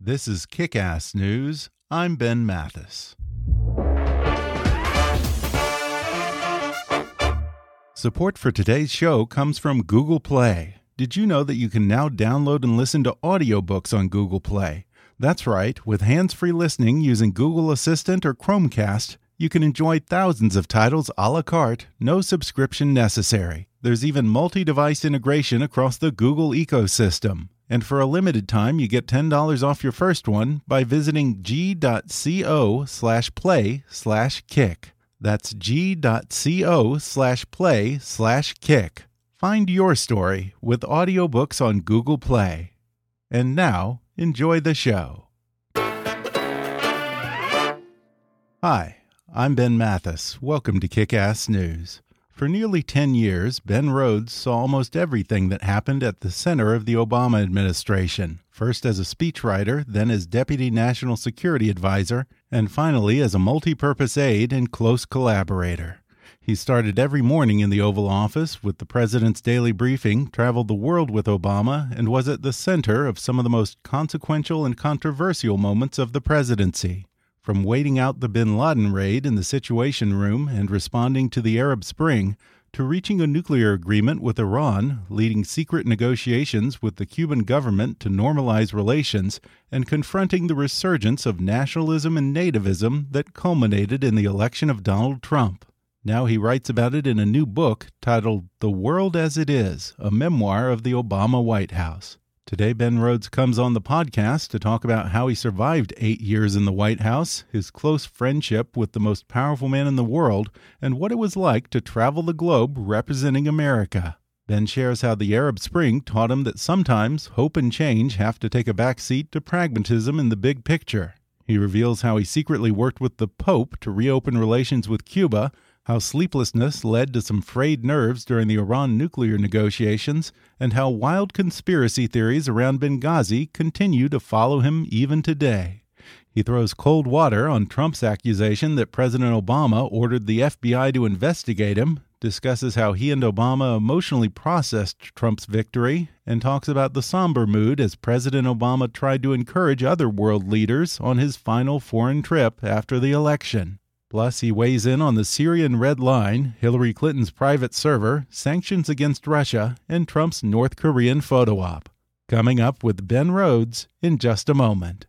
This is Kick Ass News. I'm Ben Mathis. Support for today's show comes from Google Play. Did you know that you can now download and listen to audiobooks on Google Play? That's right, with hands free listening using Google Assistant or Chromecast, you can enjoy thousands of titles a la carte, no subscription necessary. There's even multi device integration across the Google ecosystem. And for a limited time, you get $10 off your first one by visiting g.co slash play slash kick. That's g.co slash play slash kick. Find your story with audiobooks on Google Play. And now, enjoy the show. Hi, I'm Ben Mathis. Welcome to Kick Ass News. For nearly 10 years, Ben Rhodes saw almost everything that happened at the center of the Obama administration, first as a speechwriter, then as Deputy National Security Advisor, and finally as a multi purpose aide and close collaborator. He started every morning in the Oval Office with the President's daily briefing, traveled the world with Obama, and was at the center of some of the most consequential and controversial moments of the presidency. From waiting out the bin Laden raid in the Situation Room and responding to the Arab Spring, to reaching a nuclear agreement with Iran, leading secret negotiations with the Cuban government to normalize relations, and confronting the resurgence of nationalism and nativism that culminated in the election of Donald Trump. Now he writes about it in a new book titled The World as It Is, a memoir of the Obama White House. Today, Ben Rhodes comes on the podcast to talk about how he survived eight years in the White House, his close friendship with the most powerful man in the world, and what it was like to travel the globe representing America. Ben shares how the Arab Spring taught him that sometimes hope and change have to take a back seat to pragmatism in the big picture. He reveals how he secretly worked with the Pope to reopen relations with Cuba how sleeplessness led to some frayed nerves during the Iran nuclear negotiations, and how wild conspiracy theories around Benghazi continue to follow him even today. He throws cold water on Trump's accusation that President Obama ordered the FBI to investigate him, discusses how he and Obama emotionally processed Trump's victory, and talks about the somber mood as President Obama tried to encourage other world leaders on his final foreign trip after the election. Plus, he weighs in on the Syrian Red Line, Hillary Clinton's private server, sanctions against Russia, and Trump's North Korean photo op. Coming up with Ben Rhodes in just a moment.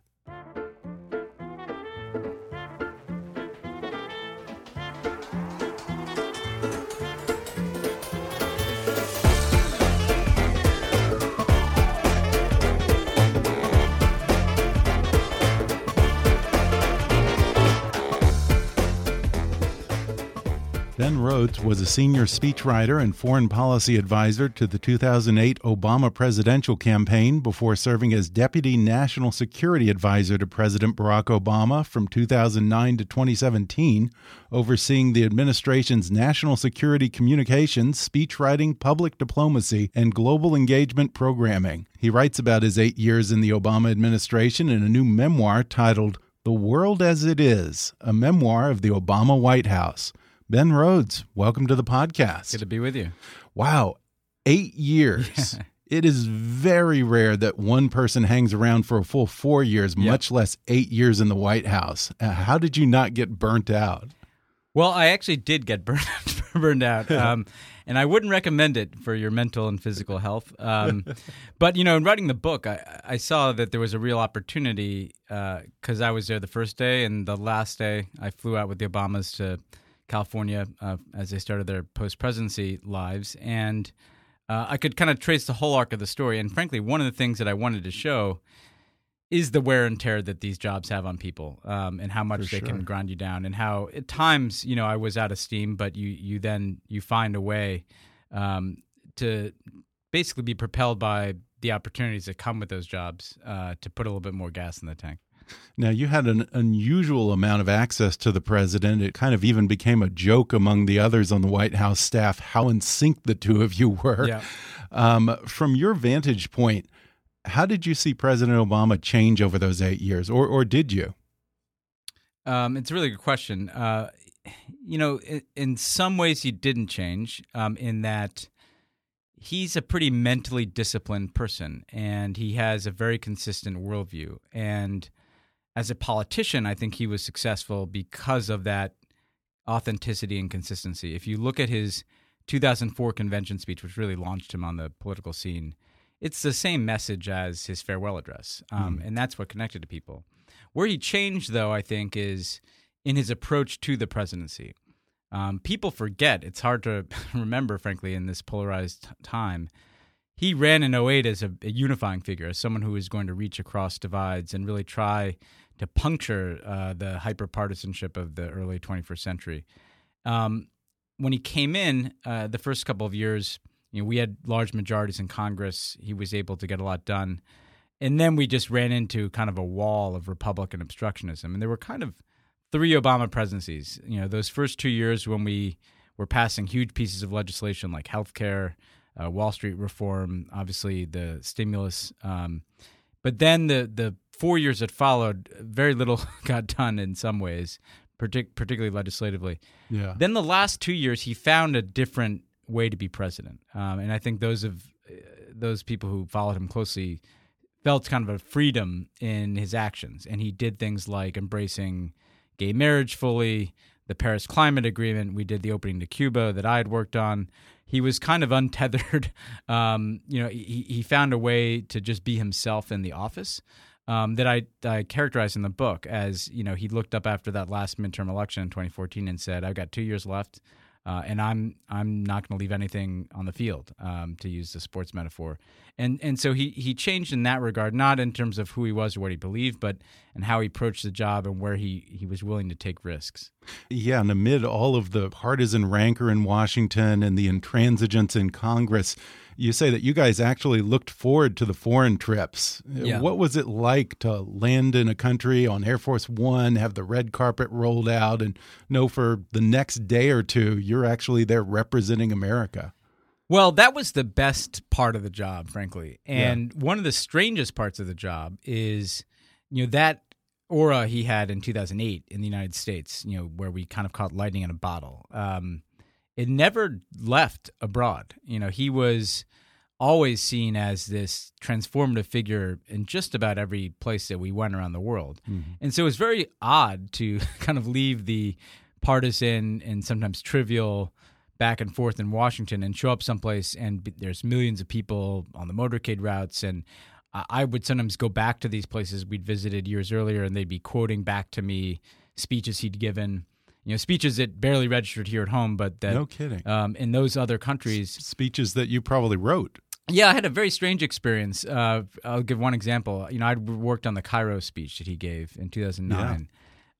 Was a senior speechwriter and foreign policy advisor to the 2008 Obama presidential campaign before serving as deputy national security advisor to President Barack Obama from 2009 to 2017, overseeing the administration's national security communications, speechwriting, public diplomacy, and global engagement programming. He writes about his eight years in the Obama administration in a new memoir titled The World as It Is, a memoir of the Obama White House. Ben Rhodes, welcome to the podcast. Good to be with you. Wow, eight years. Yeah. It is very rare that one person hangs around for a full four years, yep. much less eight years in the White House. Uh, how did you not get burnt out? Well, I actually did get burned burned out, um, and I wouldn't recommend it for your mental and physical health. Um, but you know, in writing the book, I, I saw that there was a real opportunity because uh, I was there the first day, and the last day I flew out with the Obamas to California uh, as they started their post presidency lives, and uh, I could kind of trace the whole arc of the story. And frankly, one of the things that I wanted to show is the wear and tear that these jobs have on people um, and how much For they sure. can grind you down and how at times you know i was out of steam but you you then you find a way um, to basically be propelled by the opportunities that come with those jobs uh, to put a little bit more gas in the tank now, you had an unusual amount of access to the president. It kind of even became a joke among the others on the White House staff how in sync the two of you were. Yeah. Um, from your vantage point, how did you see President Obama change over those eight years, or or did you? Um, it's a really good question. Uh, you know, in, in, some ways, he didn't change. Um, in that he's a pretty mentally disciplined person, and he has a very consistent worldview. And as a politician, I think he was successful because of that authenticity and consistency. If you look at his 2004 convention speech, which really launched him on the political scene it's the same message as his farewell address, um, mm. and that's what connected to people. Where he changed, though, I think, is in his approach to the presidency. Um, people forget; it's hard to remember, frankly, in this polarized time. He ran in 08 as a, a unifying figure, as someone who was going to reach across divides and really try to puncture uh, the hyper partisanship of the early 21st century. Um, when he came in, uh, the first couple of years, you know, we had large majorities in Congress. He was able to get a lot done. And then we just ran into kind of a wall of Republican obstructionism. And there were kind of three Obama presidencies. You know, those first two years when we were passing huge pieces of legislation like health care, uh, Wall Street reform, obviously the stimulus. Um, but then the, the four years that followed, very little got done in some ways, partic- particularly legislatively. Yeah. Then the last two years, he found a different way to be president. Um, and I think those of uh, those people who followed him closely felt kind of a freedom in his actions, and he did things like embracing gay marriage fully, the Paris Climate Agreement. We did the opening to Cuba that I had worked on. He was kind of untethered. Um, you know, he, he found a way to just be himself in the office. Um, that I, I characterized in the book as you know he looked up after that last midterm election in 2014 and said I've got two years left uh, and I'm I'm not going to leave anything on the field, um, to use the sports metaphor. And and so he he changed in that regard, not in terms of who he was or what he believed, but and how he approached the job and where he he was willing to take risks. Yeah, and amid all of the partisan rancor in Washington and the intransigence in Congress you say that you guys actually looked forward to the foreign trips. Yeah. What was it like to land in a country on Air Force One, have the red carpet rolled out, and know for the next day or two you're actually there representing America? Well, that was the best part of the job, frankly. And yeah. one of the strangest parts of the job is, you know, that aura he had in 2008 in the United States, you know, where we kind of caught lightning in a bottle. Um, it never left abroad. You know, he was always seen as this transformative figure in just about every place that we went around the world. Mm-hmm. And so it was very odd to kind of leave the partisan and sometimes trivial back and forth in Washington and show up someplace and there's millions of people on the motorcade routes and I would sometimes go back to these places we'd visited years earlier and they'd be quoting back to me speeches he'd given you know speeches that barely registered here at home, but that no kidding um, in those other countries, S speeches that you probably wrote. Yeah, I had a very strange experience. Uh, I'll give one example. You know, I'd worked on the Cairo speech that he gave in 2009,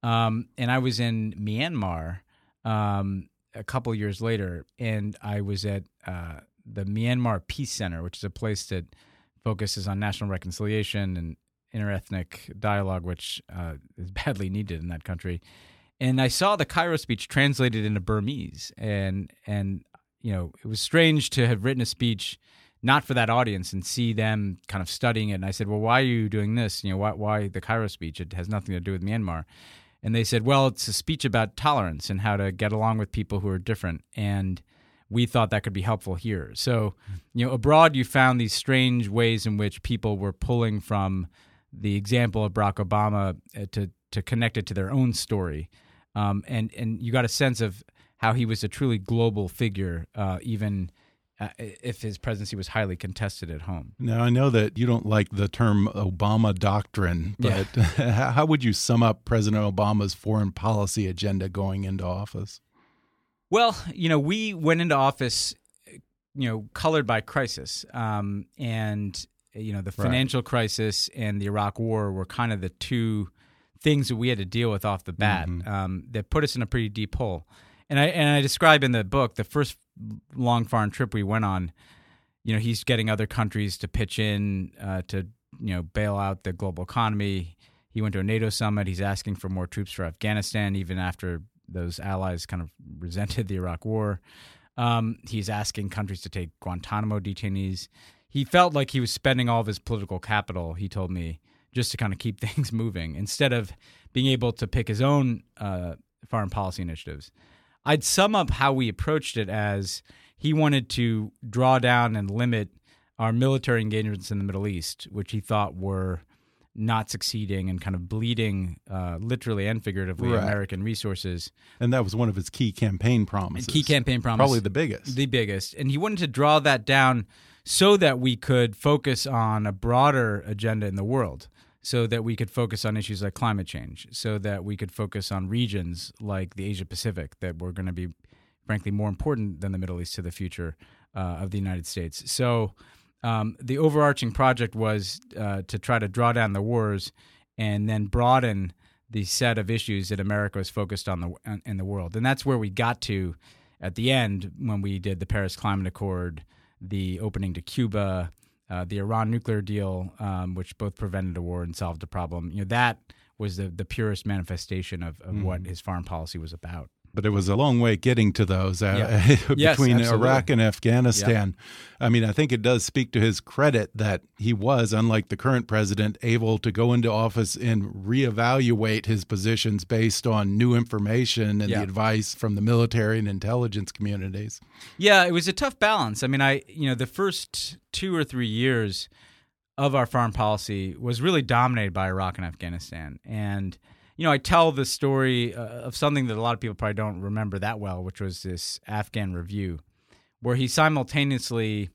yeah. um, and I was in Myanmar um, a couple years later, and I was at uh, the Myanmar Peace Center, which is a place that focuses on national reconciliation and interethnic dialogue, which uh, is badly needed in that country and I saw the Cairo speech translated into Burmese, and and you know it was strange to have written a speech not for that audience and see them kind of studying it. And I said, well, why are you doing this? You know, why why the Cairo speech? It has nothing to do with Myanmar. And they said, well, it's a speech about tolerance and how to get along with people who are different. And we thought that could be helpful here. So, you know, abroad, you found these strange ways in which people were pulling from the example of Barack Obama uh, to to connect it to their own story um, and and you got a sense of how he was a truly global figure, uh, even uh, if his presidency was highly contested at home. Now, I know that you don't like the term Obama doctrine, but yeah. how would you sum up President Obama's foreign policy agenda going into office? Well, you know, we went into office, you know, colored by crisis. Um, and, you know, the financial right. crisis and the Iraq war were kind of the two things that we had to deal with off the bat mm -hmm. um, that put us in a pretty deep hole. And I and I describe in the book the first long foreign trip we went on. You know, he's getting other countries to pitch in uh, to you know bail out the global economy. He went to a NATO summit. He's asking for more troops for Afghanistan, even after those allies kind of resented the Iraq War. Um, he's asking countries to take Guantanamo detainees. He felt like he was spending all of his political capital. He told me just to kind of keep things moving instead of being able to pick his own uh, foreign policy initiatives. I'd sum up how we approached it as he wanted to draw down and limit our military engagements in the Middle East, which he thought were not succeeding and kind of bleeding, uh, literally and figuratively, right. American resources. And that was one of his key campaign promises. key campaign promise. Probably the biggest. The biggest. And he wanted to draw that down so that we could focus on a broader agenda in the world so that we could focus on issues like climate change, so that we could focus on regions like the Asia Pacific that were going to be, frankly, more important than the Middle East to the future uh, of the United States. So um, the overarching project was uh, to try to draw down the wars and then broaden the set of issues that America was focused on the in the world, and that's where we got to at the end when we did the Paris Climate Accord, the opening to Cuba, uh, the Iran nuclear deal, um, which both prevented a war and solved a problem. You know that was the the purest manifestation of, of mm. what his foreign policy was about but it was a long way getting to those uh, yeah. between yes, Iraq and Afghanistan. Yeah. I mean, I think it does speak to his credit that he was, unlike the current president, able to go into office and reevaluate his positions based on new information and yeah. the advice from the military and intelligence communities. Yeah, it was a tough balance. I mean, I you know the first two or three years of our foreign policy was really dominated by Iraq and Afghanistan, and you know, I tell the story uh, of something that a lot of people probably don't remember that well, which was this Afghan review, where he simultaneously,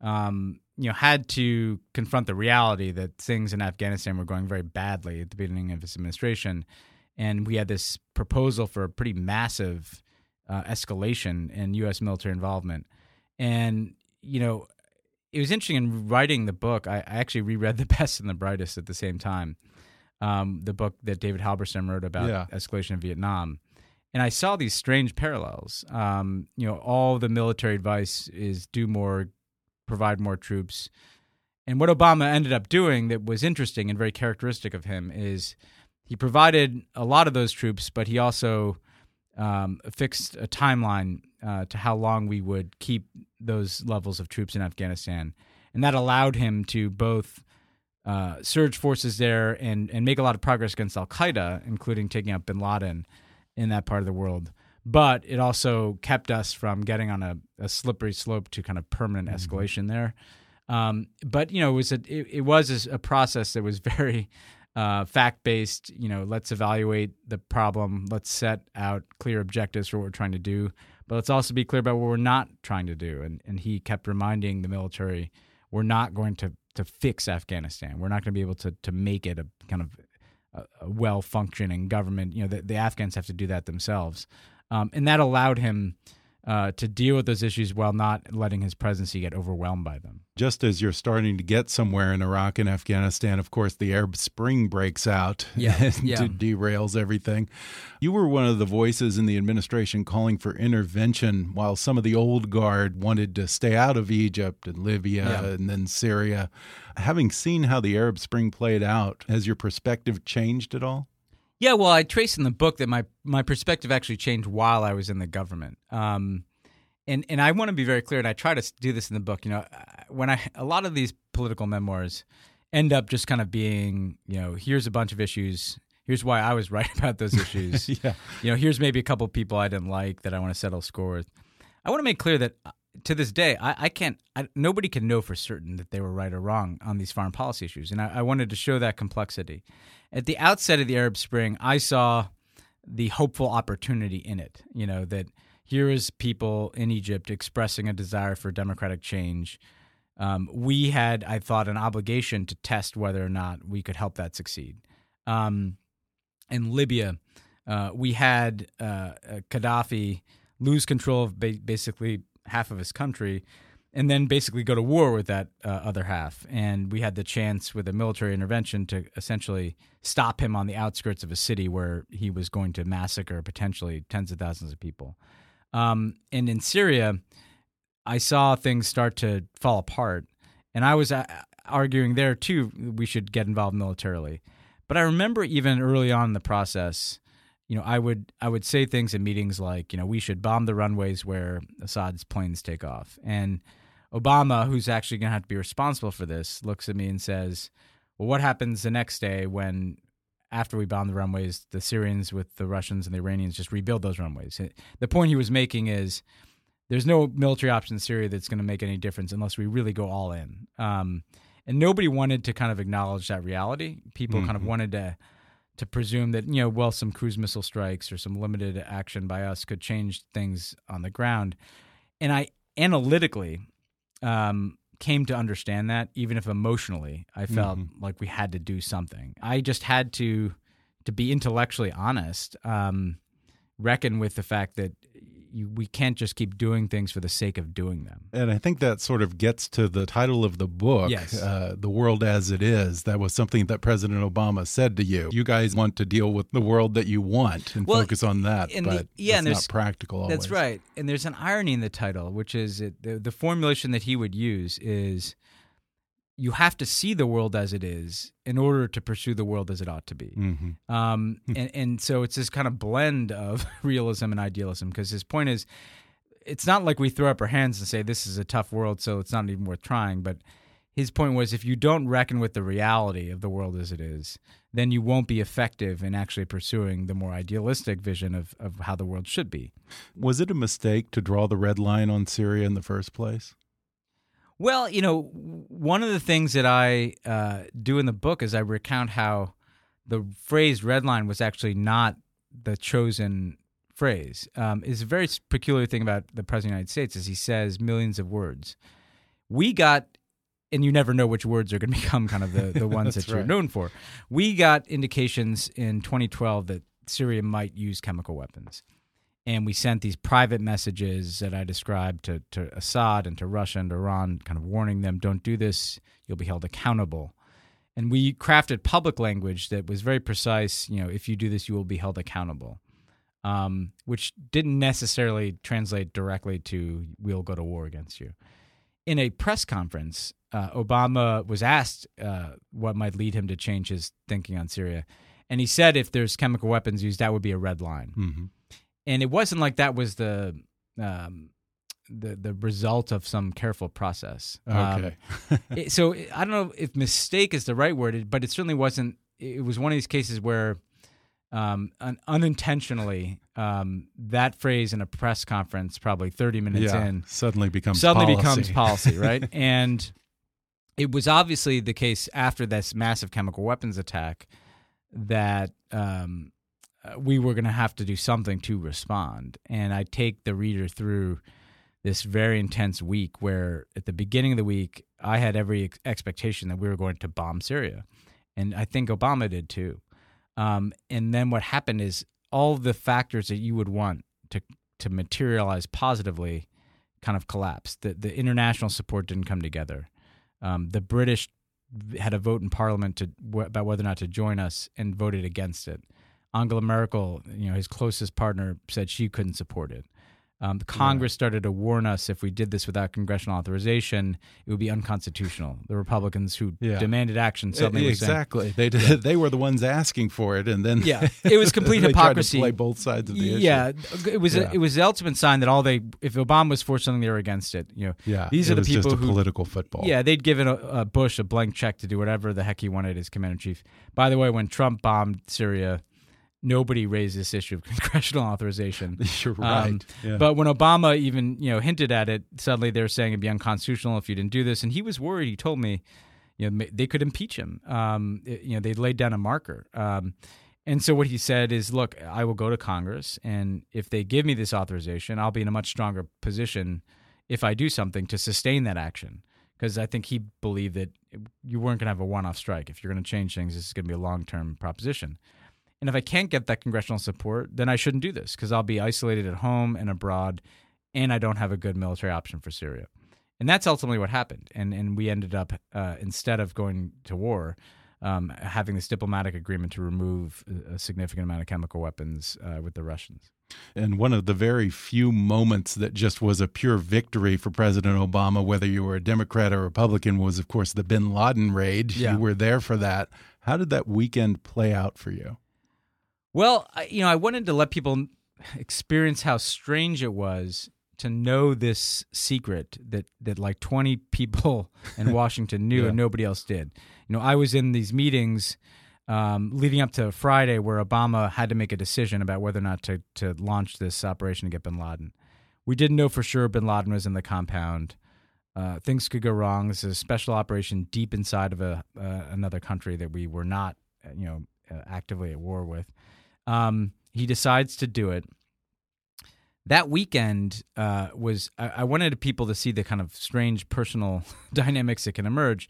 um, you know, had to confront the reality that things in Afghanistan were going very badly at the beginning of his administration, and we had this proposal for a pretty massive uh, escalation in U.S. military involvement, and you know, it was interesting in writing the book. I, I actually reread The Best and the Brightest at the same time um, the book that David Halberstam wrote about yeah. escalation in Vietnam. And I saw these strange parallels. Um, you know, all the military advice is do more, provide more troops. And what Obama ended up doing that was interesting and very characteristic of him is he provided a lot of those troops, but he also um, fixed a timeline uh, to how long we would keep those levels of troops in Afghanistan. And that allowed him to both uh, surge forces there and and make a lot of progress against Al Qaeda, including taking out Bin Laden in that part of the world. But it also kept us from getting on a, a slippery slope to kind of permanent mm-hmm. escalation there. Um, but you know, it was a it, it was a process that was very uh, fact based. You know, let's evaluate the problem. Let's set out clear objectives for what we're trying to do. But let's also be clear about what we're not trying to do. And and he kept reminding the military, we're not going to to fix Afghanistan. We're not going to be able to to make it a kind of a, a well functioning government. You know, the, the, Afghans have to do that themselves, um, and that allowed him uh, to deal with those issues while not letting his presidency get overwhelmed by them. Just as you're starting to get somewhere in Iraq and Afghanistan, of course, the Arab Spring breaks out yeah, and yeah. derails everything. You were one of the voices in the administration calling for intervention while some of the old guard wanted to stay out of Egypt and Libya yeah. and then Syria. Having seen how the Arab Spring played out, has your perspective changed at all? Yeah, well, I trace in the book that my my perspective actually changed while I was in the government. Um, and and I want to be very clear, and I try to do this in the book. You know, when I a lot of these political memoirs end up just kind of being, you know, here's a bunch of issues. Here's why I was right about those issues. yeah. You know, here's maybe a couple people I didn't like that I want to settle score with. I want to make clear that uh, to this day, I, I can't. I, nobody can know for certain that they were right or wrong on these foreign policy issues, and I, I wanted to show that complexity. At the outset of the Arab Spring, I saw the hopeful opportunity in it. You know that here is people in Egypt expressing a desire for democratic change. Um, we had, I thought, an obligation to test whether or not we could help that succeed. Um, in Libya, uh, we had uh, uh Gaddafi lose control of ba- basically half of his country and then basically go to war with that uh, other half. And we had the chance with a military intervention to essentially stop him on the outskirts of a city where he was going to massacre potentially tens of thousands of people. Um, and in Syria, I saw things start to fall apart. And I was uh, arguing there too, we should get involved militarily. But I remember even early on in the process, you know, I would I would say things in meetings like, you know, we should bomb the runways where Assad's planes take off. And Obama, who's actually going to have to be responsible for this, looks at me and says, "Well, what happens the next day when after we bomb the runways, the Syrians with the Russians and the Iranians just rebuild those runways?" The point he was making is there's no military option in Syria that's going to make any difference unless we really go all in. Um, and nobody wanted to kind of acknowledge that reality. People mm-hmm. kind of mm-hmm. wanted to to presume that you know, well, some cruise missile strikes or some limited action by us could change things on the ground. And I analytically um, came to understand that, even if emotionally I felt mm-hmm. like we had to do something. I just had to to be intellectually honest, um, reckon with the fact that you, we can't just keep doing things for the sake of doing them. And I think that sort of gets to the title of the book, yes. uh, The World as It Is. That was something that President Obama said to you. You guys want to deal with the world that you want and well, focus on that, but the, yeah, it's not practical always. That's right. And there's an irony in the title, which is it, the, the formulation that he would use is – you have to see the world as it is in order to pursue the world as it ought to be. Mm-hmm. Um, and, and so it's this kind of blend of realism and idealism because his point is it's not like we throw up our hands and say this is a tough world, so it's not even worth trying. But his point was if you don't reckon with the reality of the world as it is, then you won't be effective in actually pursuing the more idealistic vision of, of how the world should be. Was it a mistake to draw the red line on Syria in the first place? Well, you know, one of the things that I uh, do in the book is I recount how the phrase "red line" was actually not the chosen phrase. Um, is a very peculiar thing about the president of the United States is he says millions of words. We got, and you never know which words are going to become kind of the, the ones that you're known for. We got indications in 2012 that Syria might use chemical weapons and we sent these private messages that I described to, to Assad and to Russia and Iran, kind of warning them, don't do this, you'll be held accountable. And we crafted public language that was very precise, you know, if you do this, you will be held accountable, um, which didn't necessarily translate directly to we'll go to war against you. In a press conference, uh, Obama was asked uh, what might lead him to change his thinking on Syria. And he said if there's chemical weapons used, that would be a red line. Mm-hmm and it wasn't like that was the um, the the result of some careful process. Okay. Um, it, so I don't know if mistake is the right word, but it certainly wasn't. It was one of these cases where um, un- unintentionally um, that phrase in a press conference, probably thirty minutes yeah, in, suddenly becomes suddenly policy. becomes policy, right? and it was obviously the case after this massive chemical weapons attack that um, we were going to have to do something to respond. And I take the reader through this very intense week where at the beginning of the week, I had every ex- expectation that we were going to bomb Syria. And I think Obama did too. Um, and then what happened is all the factors that you would want to, to materialize positively kind of collapsed. The, the international support didn't come together. Um, the British had a vote in Parliament to, about whether or not to join us and voted against it. Angela Merkel, you know, his closest partner, said she couldn't support it. Um, Congress yeah. started to warn us if we did this without congressional authorization, it would be unconstitutional. The Republicans who yeah. demanded action suddenly exactly saying, they did, they were the ones asking for it, and then yeah, it was complete hypocrisy. play both sides of the issue. Yeah, it was yeah. A, it was the ultimate sign that all they if Obama was for something, they were against it. You know, yeah, these are the people who political football. Yeah, they'd given a, a Bush a blank check to do whatever the heck he wanted as commander in chief. By the way, when Trump bombed Syria nobody raised this issue of congressional authorization. You're right. Um, yeah. But when Obama even you know hinted at it, suddenly they're saying it'd be unconstitutional if you didn't do this, and he was worried. He told me, you know, they could impeach him. Um, it, you know, they laid down a marker. Um, And so what he said is, look, I will go to Congress, and if they give me this authorization, I'll be in a much stronger position if I do something to sustain that action. Because I think he believed that you weren't going to have a one-off strike. If you're going to change things, this is going to be a long-term proposition. And if I can't get that congressional support, then I shouldn't do this because I'll be isolated at home and abroad, and I don't have a good military option for Syria. And that's ultimately what happened. And and we ended up uh, instead of going to war, um, having this diplomatic agreement to remove a significant amount of chemical weapons uh, with the Russians. And one of the very few moments that just was a pure victory for President Obama, whether you were a Democrat or Republican, was, of course, the bin Laden raid. Yeah. You were there for that. How did that weekend play out for you? Well, you know, I wanted to let people experience how strange it was to know this secret that that like 20 people in Washington knew yeah. and nobody else did. You know, I was in these meetings um, leading up to Friday where Obama had to make a decision about whether or not to to launch this operation to get Bin Laden. We didn't know for sure Bin Laden was in the compound. Uh, things could go wrong. This is a special operation deep inside of a uh, another country that we were not, you know, uh, actively at war with. Um, he decides to do it that weekend uh, was I, I, wanted people to see the kind of strange personal dynamics that can emerge.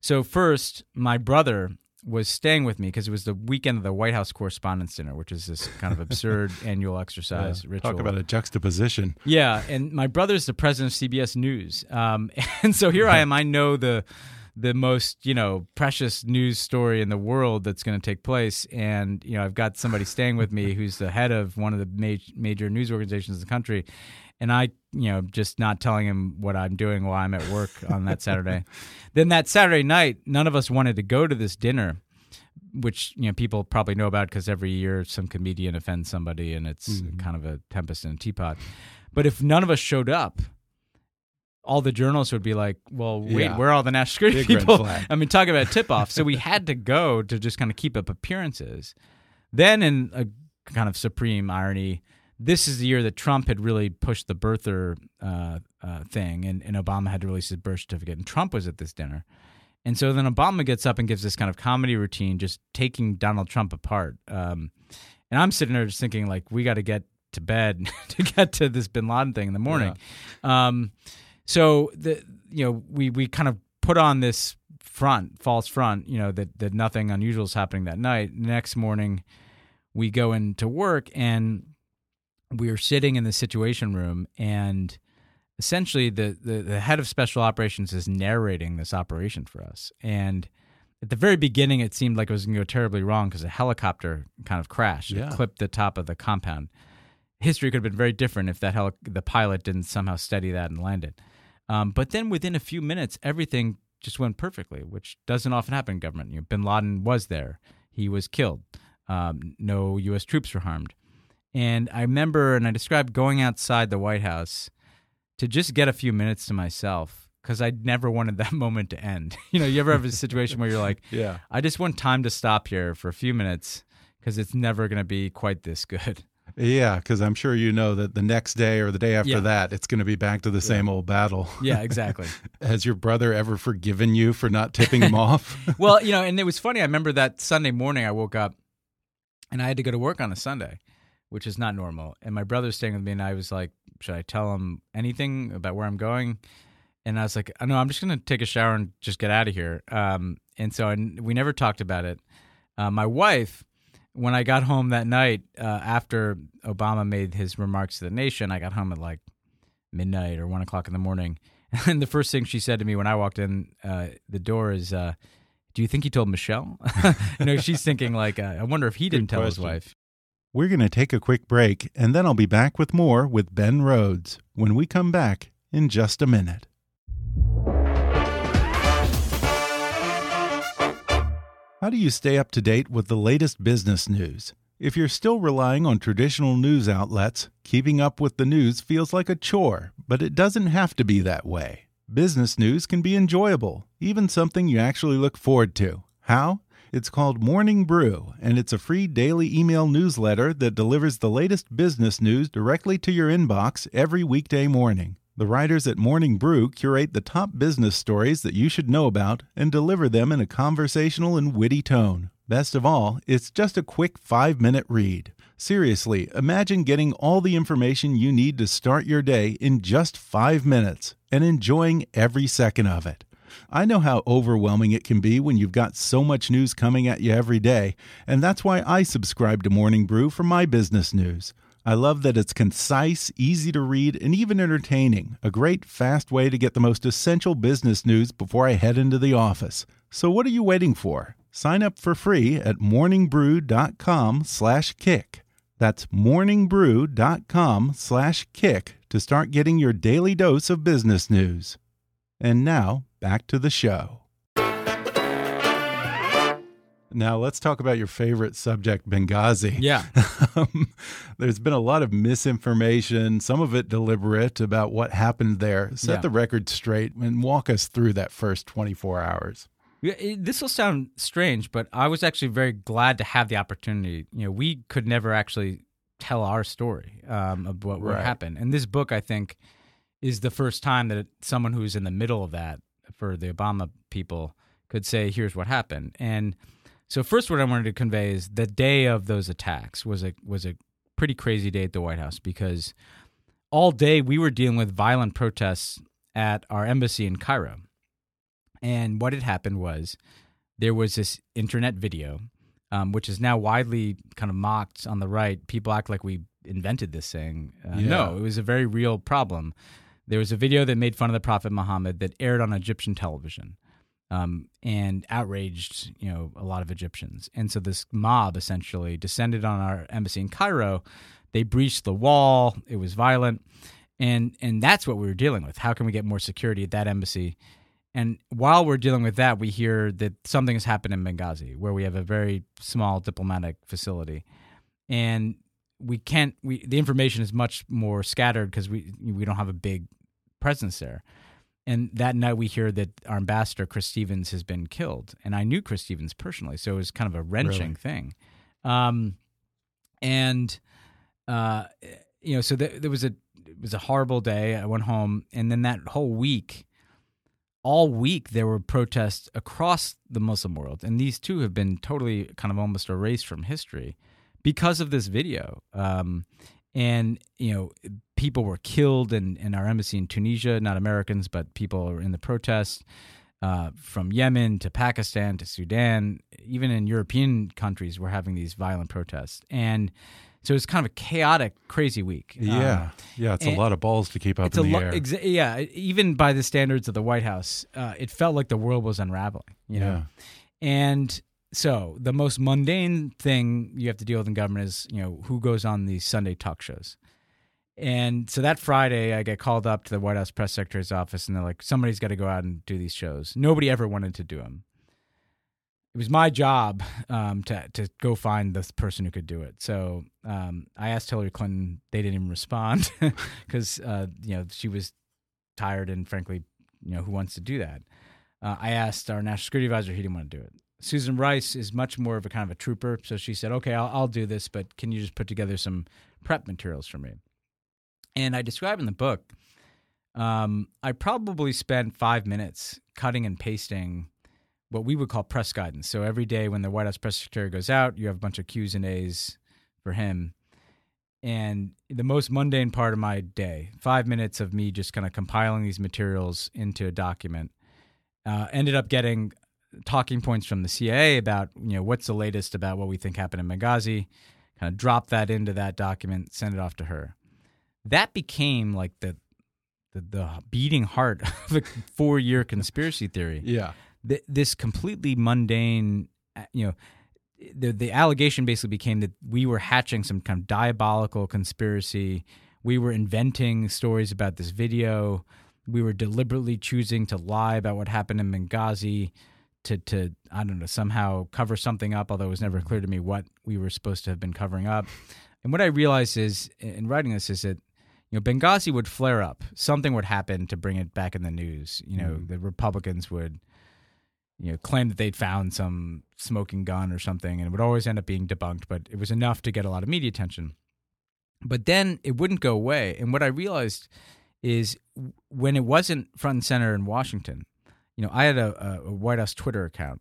So first, my brother was staying with me because it was the weekend of the White House Correspondents' Dinner, which is this kind of absurd annual exercise yeah, ritual. Talk about a juxtaposition. Yeah, and my brother's the president of CBS News, um, and so here I am. I know the the most you know precious news story in the world that's going to take place. And you know i've got somebody staying with me who's the head of one of the ma- major news organizations in the country. And i you know just not telling him what i'm doing while i'm at work on that saturday. Then that saturday night none of us wanted to go to this dinner which you know people probably know about because every year some comedian offends somebody and it's mm-hmm. kind of a tempest in a teapot. But if none of us showed up all the journalists would be like, "Well, wait, yeah. where are all the national security Big people?" I mean, talk about tip off. so we had to go to just kind of keep up appearances. Then, in a kind of supreme irony, this is the year that Trump had really pushed the birther uh, uh, thing, and, and Obama had to release his birth certificate, and Trump was at this dinner. And so then Obama gets up and gives this kind of comedy routine, just taking Donald Trump apart. Um, and I'm sitting there just thinking, like, we got to get to bed to get to this Bin Laden thing in the morning. Yeah. Um, so the you know we we kind of put on this front, false front, you know that that nothing unusual is happening that night. next morning, we go into work and we are sitting in the situation room and essentially the, the, the head of special operations is narrating this operation for us and at the very beginning it seemed like it was going to go terribly wrong because a helicopter kind of crashed yeah. it clipped the top of the compound history could have been very different if that heli- the pilot didn't somehow steady that and land it um, but then within a few minutes, everything just went perfectly, which doesn't often happen in government. You know, Bin Laden was there; he was killed. Um, no U.S. troops were harmed. And I remember, and I described going outside the White House to just get a few minutes to myself because I never wanted that moment to end. you know, you ever have a situation where you're like, "Yeah, I just want time to stop here for a few minutes because it's never going to be quite this good." Yeah, because I'm sure you know that the next day or the day after yeah. that, it's going to be back to the same old battle. Yeah, exactly. Has your brother ever forgiven you for not tipping him off? well, you know, and it was funny. I remember that Sunday morning I woke up and I had to go to work on a Sunday, which is not normal. And my brother's staying with me, and I was like, should I tell him anything about where I'm going? And I was like, oh, no, I'm just going to take a shower and just get out of here. Um, and so I, we never talked about it. Uh, my wife when I got home that night uh, after Obama made his remarks to the nation, I got home at like midnight or one o'clock in the morning. And the first thing she said to me when I walked in uh, the door is, uh, "Do you think he told Michelle?" you know, she's thinking like, uh, "I wonder if he didn't Good tell question. his wife." We're going to take a quick break, and then I'll be back with more with Ben Rhodes when we come back in just a minute. How do you stay up to date with the latest business news? If you're still relying on traditional news outlets, keeping up with the news feels like a chore, but it doesn't have to be that way. Business news can be enjoyable, even something you actually look forward to. How? It's called Morning Brew, and it's a free daily email newsletter that delivers the latest business news directly to your inbox every weekday morning. The writers at Morning Brew curate the top business stories that you should know about and deliver them in a conversational and witty tone. Best of all, it's just a quick five minute read. Seriously, imagine getting all the information you need to start your day in just five minutes and enjoying every second of it. I know how overwhelming it can be when you've got so much news coming at you every day, and that's why I subscribe to Morning Brew for my business news. I love that it's concise, easy to read, and even entertaining. A great, fast way to get the most essential business news before I head into the office. So what are you waiting for? Sign up for free at morningbrew.com/kick. That's morningbrew.com slash kick to start getting your daily dose of business news. And now, back to the show. Now, let's talk about your favorite subject, Benghazi. Yeah. Um, there's been a lot of misinformation, some of it deliberate, about what happened there. Set Yeah. the record straight and walk us through that first 24 hours. Yeah, This will sound strange, but I was actually very glad to have the opportunity. You know, we could never actually tell our story um, of what what Right. happened, and this book, I think, is the first time that it, someone who's in the middle of that for the Obama people could say, "Here's what happened." And so, first, what I wanted to convey is the day of those attacks was a was a pretty crazy day at the White House because all day we were dealing with violent protests at our embassy in Cairo. And what had happened was there was this internet video, um, which is now widely kind of mocked on the right. People act like we invented this thing. Uh, Yeah. No, it was a very real problem. There was a video that made fun of the Prophet Muhammad that aired on Egyptian television. Um, and outraged, you know, a lot of Egyptians. And so this mob essentially descended on our embassy in Cairo. They breached the wall. It was violent, and and that's what we were dealing with. How can we get more security at that embassy? And while we're dealing with that, we hear that something has happened in Benghazi, where we have a very small diplomatic facility, and we can't. We the information is much more scattered because we we don't have a big presence there. And that night, we hear that our ambassador Chris Stevens has been killed, and I knew Chris Stevens personally, so it was kind of a wrenching Really? thing. Um, and uh, you know, so th- there was a it was a horrible day. I went home, and then that whole week, all week there were protests across the Muslim world, and these two have been totally kind of almost erased from history because of this video. Um, and you know, people were killed in, in our embassy in Tunisia, not Americans, but people were in the protests. Uh, from Yemen to Pakistan to Sudan, even in European countries, we're having these violent protests, and so it's kind of a chaotic, crazy week. Um, Yeah. yeah. It's a lot of balls to keep up in the lo- air. exa- yeah. Even by the standards of the White House, uh, it felt like the world was unraveling. You know, Yeah. and so the most mundane thing you have to deal with in government is you know who goes on these Sunday talk shows. And so that Friday, I get called up to the White House press secretary's office, and they're like, "Somebody's got to go out and do these shows." Nobody ever wanted to do them. It was my job um, to to go find the person who could do it. So um, I asked Hillary Clinton. They didn't even respond because uh, you know she was tired, and frankly, you know who wants to do that. Uh, I asked our national security advisor. He didn't want to do it. Susan Rice is much more of a kind of a trooper, so she said, "Okay, I'll, I'll do this, but can you just put together some prep materials for me?" And I describe in the book, um, I probably spent five minutes cutting and pasting what we would call press guidance. So every day when the White House press secretary goes out, you have a bunch of Q's and A's for him. And the most mundane part of my day, five minutes of me just kind of compiling these materials into a document, uh, ended up getting talking points from the CIA about you know what's the latest about what we think happened in Benghazi. Kind of drop that into that document, send it off to her. That became like the the, the beating heart of a four year conspiracy theory Yeah. th- this completely mundane, uh, you know, the the allegation basically became that we were hatching some kind of diabolical conspiracy. We were inventing stories about this video. We were deliberately choosing to lie about what happened in Benghazi to to I don't know somehow cover something up. Although it was never clear to me what we were supposed to have been covering up. And what I realized is in writing this is that you know Benghazi would flare up. Something would happen to bring it back in the news. You know, mm. the Republicans would you know, claim that they'd found some smoking gun or something, and it would always end up being debunked. But it was enough to get a lot of media attention. But then it wouldn't go away. And what I realized is when it wasn't front and center in Washington, you know, I had a, a- a White House Twitter account,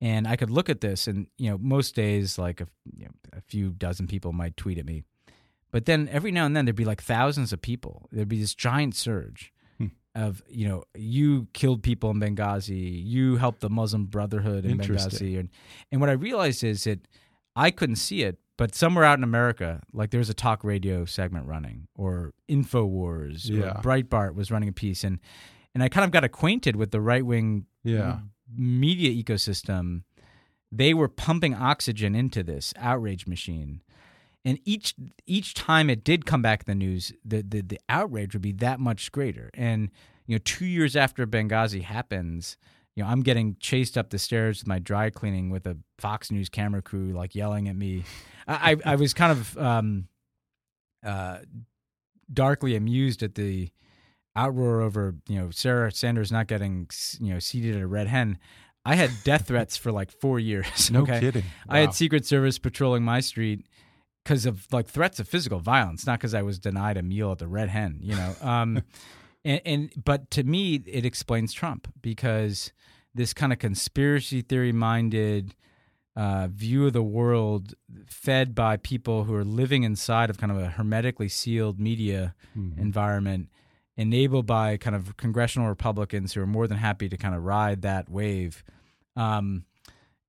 And I could look at this, and you know, most days, like a, you know, a few dozen people might tweet at me, but then every now and then there'd be like thousands of people. There'd be this giant surge Hmm. of you know, you killed people in Benghazi, you helped the Muslim Brotherhood in Benghazi, and and what I realized is that I couldn't see it, but somewhere out in America, like there was a talk radio segment running, or Infowars, Yeah. or Breitbart was running a piece, and and I kind of got acquainted with the right wing Yeah. media ecosystem. They were pumping oxygen into this outrage machine, and each each time it did come back in the news, the the, the outrage would be that much greater. And you know, two years after Benghazi happens, you know, I'm getting chased up the stairs with my dry cleaning with a Fox News camera crew like yelling at me. I I, I was kind of um, uh, darkly amused at the outroar over you know Sarah Sanders not getting you know seated at a red hen. I had death threats for like four years. No okay? kidding. I had Secret Service patrolling my street because of like threats of physical violence, not because I was denied a meal at the Red Hen. You know, um, and, and but to me it explains Trump because this kind of conspiracy theory minded uh, view of the world, fed by people who are living inside of kind of a hermetically sealed media Mm-hmm. environment, enabled by kind of congressional Republicans who are more than happy to kind of ride that wave. Um,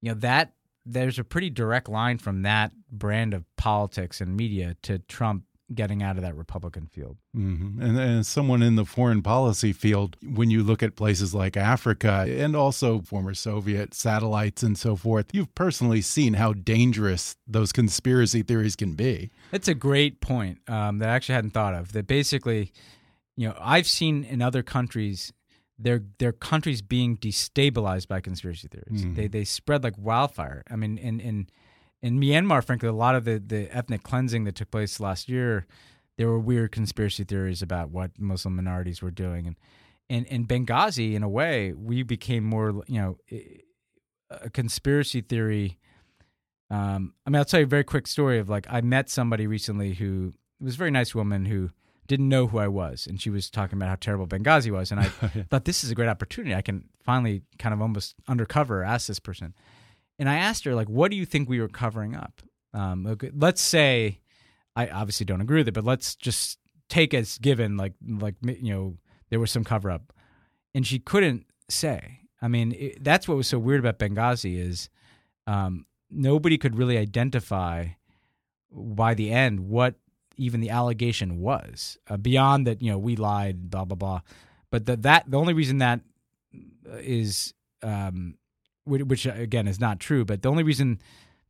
you know that there's a pretty direct line from that brand of politics and media to Trump getting out of that Republican field. hmm And, and as someone in the foreign policy field, when you look at places like Africa and also former Soviet satellites and so forth, you've personally seen how dangerous those conspiracy theories can be. That's a great point um, that I actually hadn't thought of. That basically, you know, I've seen in other countries their their countries being destabilized by conspiracy theories. Mhm. They they spread like wildfire. I mean, in in in Myanmar, frankly, a lot of the the ethnic cleansing that took place last year, there were weird conspiracy theories about what Muslim minorities were doing, and and in Benghazi, in a way, we became more, you know, a conspiracy theory. Um, I mean, I'll tell you a very quick story of like I met somebody recently who was a very nice woman who didn't know who I was, and she was talking about how terrible Benghazi was, and I thought this is a great opportunity. I can finally kind of almost undercover ask this person, and I asked her like, "What do you think we were covering up?" Um, okay, let's say I obviously don't agree with it, but let's just take as given like like you know there was some cover up, and she couldn't say. I mean, it, that's what was so weird about Benghazi is um, nobody could really identify by the end what even the allegation was uh, beyond that you know we lied blah blah blah but the, that the only reason that is um which, which again is not true but the only reason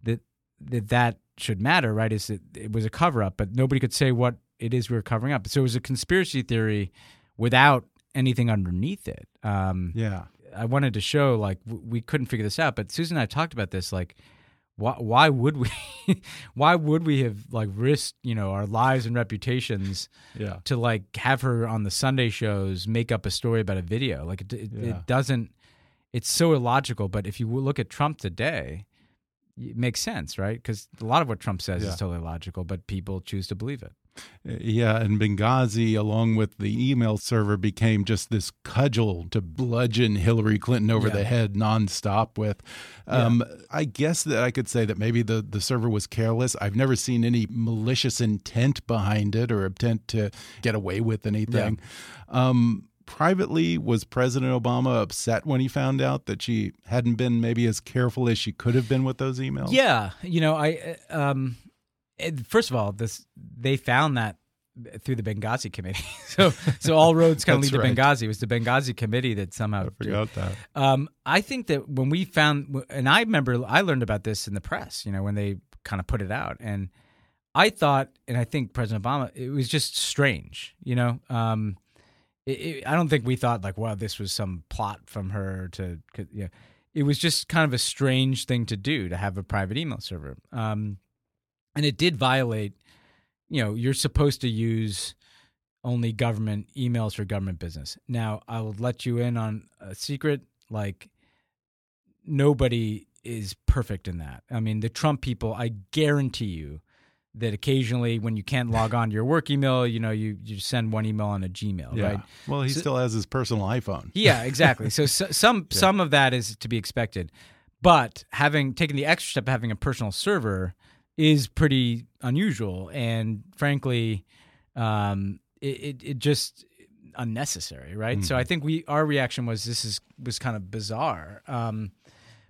that that that should matter right is that it was a cover up but nobody could say what it is we were covering up so it was a conspiracy theory without anything underneath it um Yeah. I wanted to show like w- we couldn't figure this out, but Susan and I talked about this. Like, why why would we? why would we have like risked you know our lives and reputations Yeah. to like have her on the Sunday shows make up a story about a video? Like it it, Yeah. it doesn't. It's so illogical. But if you look at Trump today, it makes sense, right? Because a lot of what Trump says Yeah. is totally logical but people choose to believe it. Yeah, and Benghazi, along with the email server, became just this cudgel to bludgeon Hillary Clinton over Yeah. the head nonstop with. Um, I guess that I could say that maybe the, the server was careless. I've never seen any malicious intent behind it or intent to get away with anything. Um, privately, was President Obama upset when he found out that she hadn't been maybe as careful as she could have been with those emails? Yeah, you know, I uh, um, first of all, this they found that through the Benghazi committee. so so all roads kind of lead That's to right. Benghazi. It was the Benghazi committee that somehow. I forgot that. Um, I think that when we found, and I remember I learned about this in the press. You know, when they kind of put it out, and I thought, and I think President Obama, it was just strange. You know, um, it, it, I don't think we thought like, wow, this was some plot from her to, you know, it was just kind of a strange thing to do to have a private email server. Um, and it did violate, you know, you're supposed to use only government emails for government business. Now, I will let you in on a secret. Like, nobody is perfect in that. I mean, the Trump people, I guarantee you that occasionally when you can't log on to your work email, you know, you, you send one email on a Gmail, Yeah. right? Well, he So- still has his personal iPhone. Yeah, exactly. So, so some some of that is to be expected, but having taken the extra step of having a personal server is pretty unusual, and frankly, um, it, it, it just unnecessary, right? Mm-hmm. So I think we our reaction was this is was kind of bizarre. Um,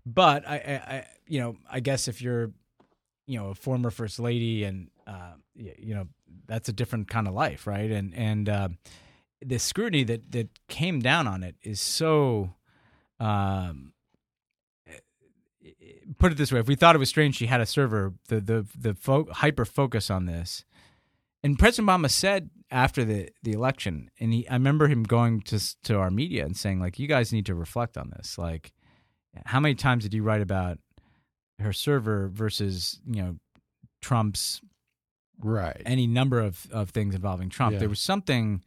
but I, I, I, you know, I guess if you're, you know, a former first lady and uh, you know, that's a different kind of life, right? And and uh, the scrutiny that that came down on it is so. Um, put it this way: if we thought it was strange, she had a server. The the the fo- hyper focus on this, and President Obama said after the the election, and he, I remember him going to to our media and saying like, "You guys need to reflect on this. Like, how many times did you write about her server versus you know Trump's right any number of of things involving Trump? Yeah. There was something."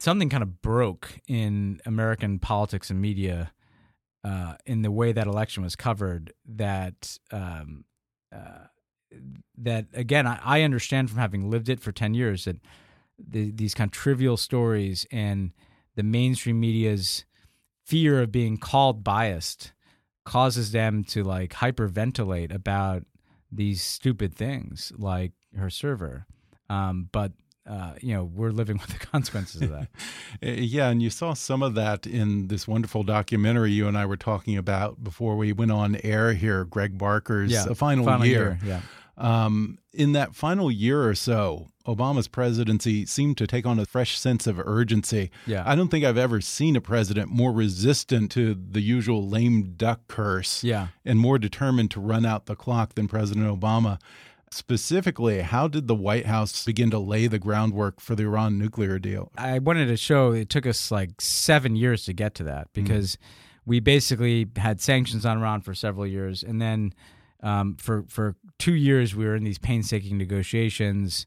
Something kind of broke in American politics and media uh, in the way that election was covered that um, uh, that again I, I, understand from having lived it for 10 years that the, these kind of trivial stories and the mainstream media's fear of being called biased causes them to like hyperventilate about these stupid things like her server. Um, but uh, you know, we're living with the consequences of that. Eh, yeah, and you saw some of that in this wonderful documentary you and I were talking about before we went on air here, Greg Barker's yeah, Final, final Year. year yeah. Um, in that final year or so, Obama's presidency seemed to take on a fresh sense of urgency. Yeah. I don't think I've ever seen a president more resistant to the usual lame duck curse yeah. and more determined to run out the clock than President Obama. Specifically, how did the White House begin to lay the groundwork for the Iran nuclear deal? I wanted to show it took us like seven years to get to that because mm. we basically had sanctions on Iran for several years. And then um, for, for two years, we were in these painstaking negotiations.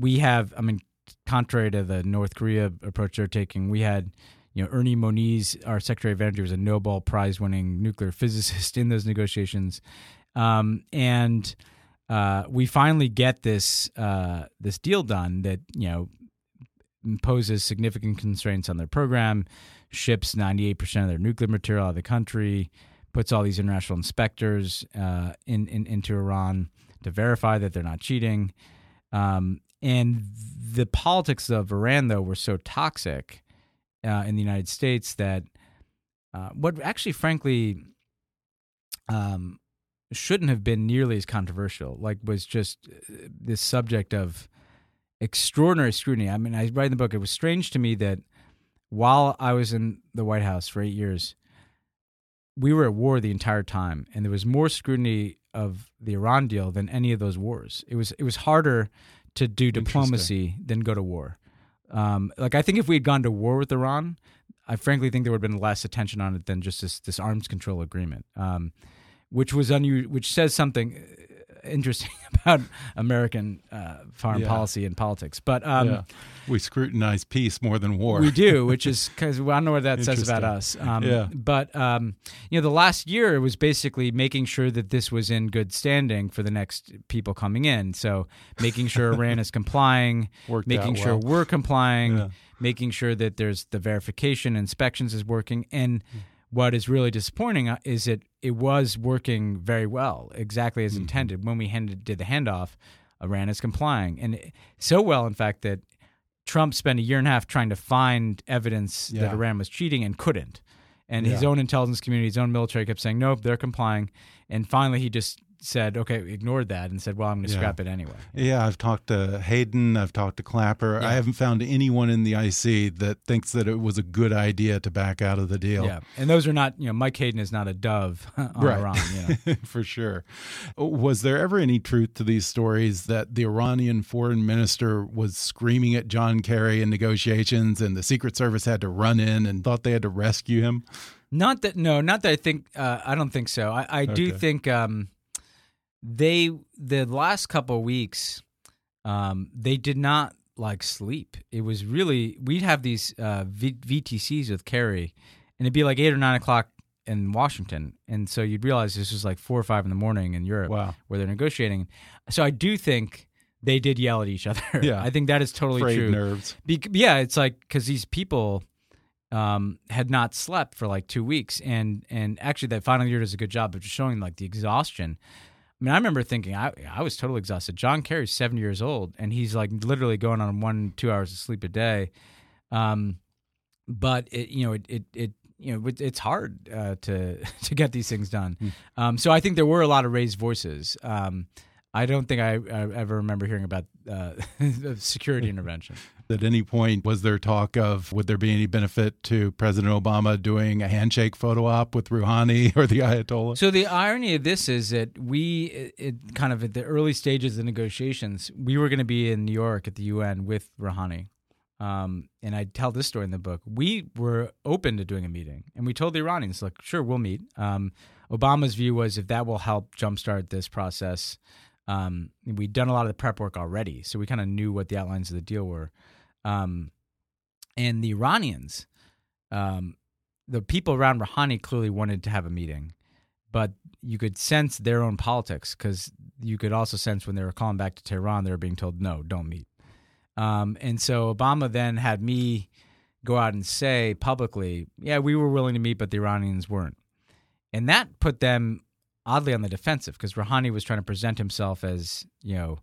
We have, I mean, contrary to the North Korea approach they're taking, we had you know, Ernie Moniz, our Secretary of Energy, was a Nobel Prize winning nuclear physicist in those negotiations. Um, and uh, we finally get this uh, this deal done that you know imposes significant constraints on their program, ships 98% of their nuclear material out of the country, puts all these international inspectors uh, in, in, into Iran to verify that they're not cheating. Um, and the politics of Iran, though, were so toxic uh, in the United States that uh, what actually, frankly, um, shouldn't have been nearly as controversial. Like was just uh, this subject of extraordinary scrutiny. I mean, I write in the book. It was strange to me that while I was in the White House for eight years, we were at war the entire time, and there was more scrutiny of the Iran deal than any of those wars. It was it was harder to do diplomacy than go to war. Um, like I think if we had gone to war with Iran, I frankly think there would have been less attention on it than just this this arms control agreement. Um, which was unusual, which says something uh, interesting about American uh, foreign yeah. policy and politics. But um, yeah. we scrutinize peace more than war. We do, which is because well, I don't know what that says about us. Um, yeah. But um, you know, the last year it was basically making sure that this was in good standing for the next people coming in. So making sure Iran is complying, Worked making sure well. we're complying, yeah. making sure that there's the verification inspections is working, and mm what is really disappointing uh, is that it was working very well, exactly as mm-hmm. intended. When we handed, did the handoff, Iran is complying, and it, so well, in fact, that Trump spent a year and a half trying to find evidence yeah. that Iran was cheating and couldn't. And yeah. his own intelligence community, his own military kept saying, nope, they're complying. And finally, he just said, okay, ignored that and said, well, I'm going to yeah. scrap it anyway. Yeah, I've talked to Hayden, I've talked to Clapper. Yeah. I haven't found anyone in the IC that thinks that it was a good idea to back out of the deal. Yeah, and those are not, you know, Mike Hayden is not a dove on right. Iran. You know? For sure. Was there ever any truth to these stories that the Iranian foreign minister was screaming at John Kerry in negotiations and the Secret Service had to run in and thought they had to rescue him? Not that, no, not that I think, uh, I don't think so. I, I okay. do think, um, they the last couple weeks um, they did not like sleep. It was really we'd have these uh, v- VTCs with Kerry, and it'd be like eight or nine o'clock in Washington, and so you'd realize this was like four or five in the morning in Europe, wow. where they're negotiating. So I do think they did yell at each other. Yeah, I think that is totally Frayed true. Nerves. Be- yeah, it's like because these people um, had not slept for like two weeks, and and actually that final year does a good job of just showing like the exhaustion. I mean, I remember thinking I I was totally exhausted. John Kerry's seventy years old, and he's like literally going on one two hours of sleep a day. Um, but it you know it it, it you know it's hard uh, to to get these things done. Mm. Um, so I think there were a lot of raised voices. Um, I don't think I, I, ever remember hearing about uh, security intervention. At any point, was there talk of would there be any benefit to President Obama doing a handshake photo op with Rouhani or the Ayatollah? So the irony of this is that we, it, kind of at the early stages of the negotiations, we were going to be in New York at the UN with Rouhani. Um, and I tell this story in the book. We were open to doing a meeting, and we told the Iranians, "Look, sure, we'll meet." Um, Obama's view was if that will help jumpstart this process, um, we'd done a lot of the prep work already, so we kind of knew what the outlines of the deal were. Um, and the Iranians, um, the people around Rouhani clearly wanted to have a meeting, but you could sense their own politics because you could also sense when they were calling back to Tehran, they were being told, "No, don't meet." Um, and so Obama then had me go out and say publicly, yeah, we were willing to meet, but the Iranians weren't. And that put them oddly on the defensive because Rouhani was trying to present himself as, you know,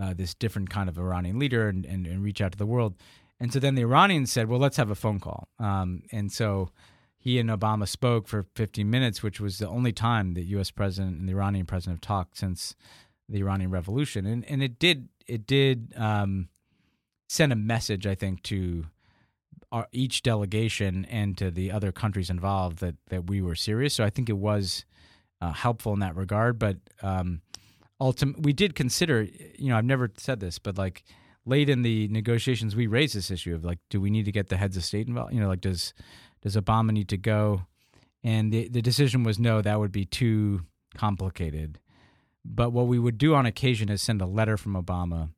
uh, this different kind of Iranian leader and, and, and, reach out to the world. And so then the Iranians said, well, let's have a phone call. Um, and so he and Obama spoke for 15 minutes, which was the only time the U.S. president and the Iranian president have talked since the Iranian Revolution. And, and it did, it did, um, sent a message, I think, to our, each delegation and to the other countries involved that that we were serious. So I think it was uh, helpful in that regard. But um, ultimately, we did consider. You know, I've never said this, but like late in the negotiations, we raised this issue of like, do we need to get the heads of state involved? You know, like does does Obama need to go? And the the decision was no, that would be too complicated. But what we would do on occasion is send a letter from Obama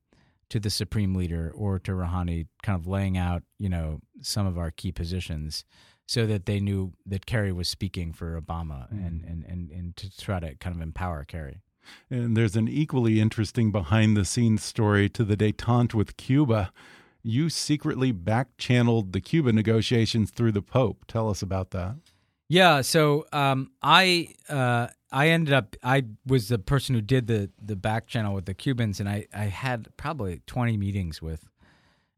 to the supreme leader or to Rouhani, kind of laying out, you know, some of our key positions, so that they knew that Kerry was speaking for Obama, mm. and, and and and to try to kind of empower Kerry. And there's an equally interesting behind the scenes story to the detente with Cuba. You secretly back channeled the Cuba negotiations through the Pope. Tell us about that. Yeah, so um, I uh, I ended up I was the person who did the the back channel with the Cubans, and I I had probably twenty meetings with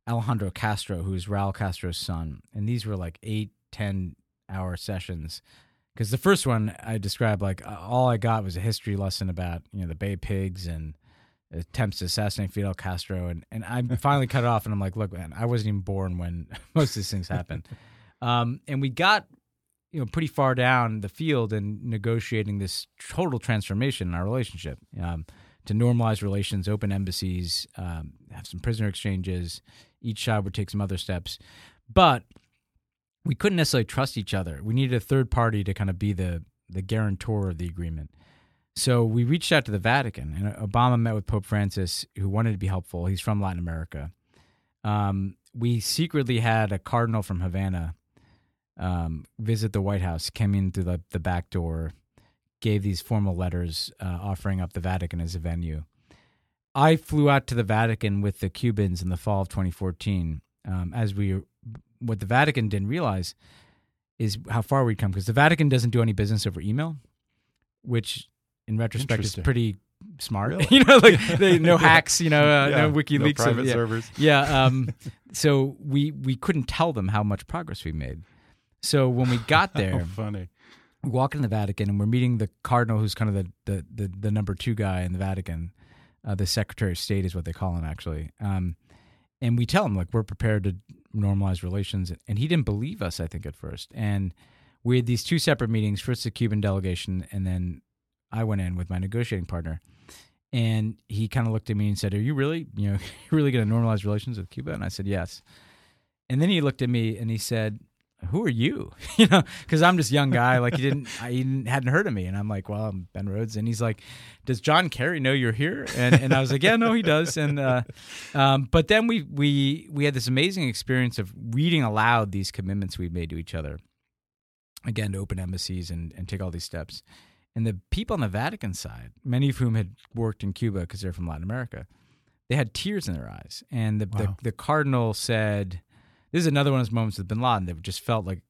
Alejandro Castro, who's Raul Castro's son, and these were like eight ten hour sessions. Because the first one I described like all I got was a history lesson about you know the Bay Pigs and attempts to assassinate Fidel Castro, and and I finally cut it off, and I'm like, look, man, I wasn't even born when most of these things happened. Um, and we got you know pretty far down the field in negotiating this total transformation in our relationship um, to normalize relations, open embassies, um, have some prisoner exchanges. Each side would take some other steps, but we couldn't necessarily trust each other. We needed a third party to kind of be the the guarantor of the agreement. So we reached out to the Vatican, and Obama met with Pope Francis, who wanted to be helpful. He's from Latin America. Um, we secretly had a cardinal from Havana um, visit the White House, came in through the, the back door, gave these formal letters uh, offering up the Vatican as a venue. I flew out to the Vatican with the Cubans in the fall of 2014. Um, as we, what the Vatican didn't realize is how far we'd come because the Vatican doesn't do any business over email, which in retrospect is pretty smart. Really? you know, like they, no hacks, you know, uh, yeah, no WikiLeaks, no private yeah. servers. Yeah. Um, so we we couldn't tell them how much progress we made. So when we got there, funny. We walk in the Vatican and we're meeting the cardinal, who's kind of the the the, the number two guy in the Vatican. Uh, the Secretary of State is what they call him, actually. Um, and we tell him like we're prepared to normalize relations, and he didn't believe us. I think at first, and we had these two separate meetings. First, the Cuban delegation, and then I went in with my negotiating partner. And he kind of looked at me and said, "Are you really, you know, really going to normalize relations with Cuba?" And I said, "Yes." And then he looked at me and he said, who are you? you know, because I'm just young guy. Like he didn't, I he didn't, hadn't heard of me, and I'm like, well, I'm Ben Rhodes, and he's like, does John Kerry know you're here? And and I was like, yeah, no, he does. And uh, um, but then we we we had this amazing experience of reading aloud these commitments we made to each other. Again, to open embassies and and take all these steps. And the people on the Vatican side, many of whom had worked in Cuba because they're from Latin America, they had tears in their eyes. And the, wow. the, the cardinal said this is another one of those moments with Bin Laden that just felt like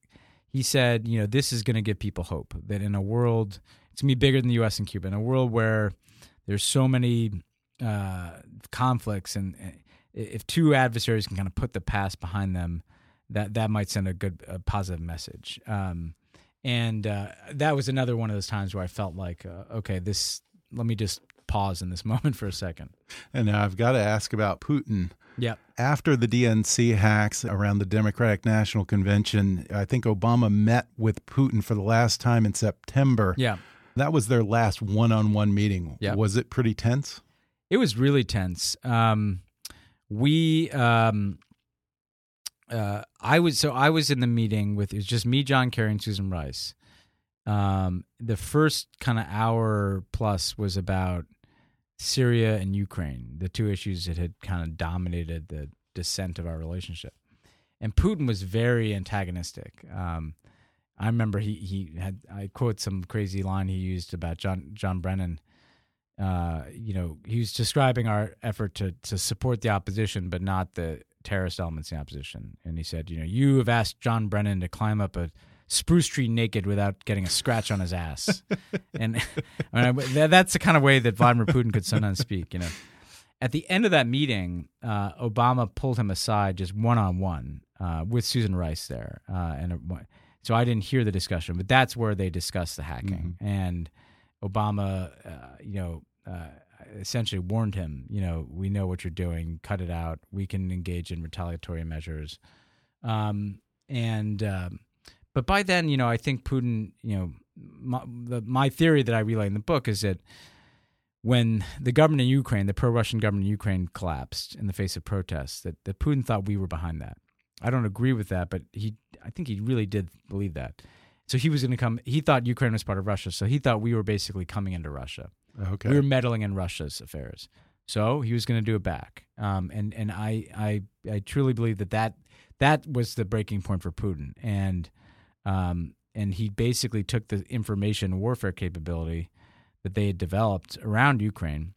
he said, you know, this is going to give people hope that in a world, it's going to be bigger than the U.S. and Cuba, in a world where there's so many uh, conflicts, and if two adversaries can kind of put the past behind them, that that might send a good, a positive message. Um, and uh, that was another one of those times where I felt like, uh, okay, this. Let me just pause in this moment for a second. And now I've got to ask about Putin. Yeah. After the DNC hacks around the Democratic National Convention, I think Obama met with Putin for the last time in September. Yeah. That was their last one on one meeting. Yeah. Was it pretty tense? It was really tense. Um, we, um, uh, I was, so I was in the meeting with, it was just me, John Kerry, and Susan Rice. Um, the first kind of hour plus was about Syria and Ukraine, the two issues that had kind of dominated the descent of our relationship. And Putin was very antagonistic. Um, I remember he he had I quote some crazy line he used about John John Brennan. Uh, you know, he was describing our effort to to support the opposition, but not the terrorist elements in opposition. And he said, you know, you have asked John Brennan to climb up a spruce tree naked without getting a scratch on his ass. and I mean, that's the kind of way that Vladimir Putin could sometimes speak, you know. At the end of that meeting, uh, Obama pulled him aside just one on one with Susan Rice there. Uh, and it, so I didn't hear the discussion, but that's where they discussed the hacking. Mm-hmm. And Obama, uh, you know, uh, essentially warned him, you know, we know what you're doing, cut it out. We can engage in retaliatory measures. Um, and, um, but by then, you know, I think Putin, you know, my, the, my theory that I relay in the book is that when the government in Ukraine, the pro-Russian government in Ukraine collapsed in the face of protests, that, that Putin thought we were behind that. I don't agree with that, but he, I think he really did believe that. So he was going to come. He thought Ukraine was part of Russia, so he thought we were basically coming into Russia. Okay, we were meddling in Russia's affairs. So he was going to do it back. Um, and and I, I I truly believe that that that was the breaking point for Putin. And um, and he basically took the information warfare capability that they had developed around Ukraine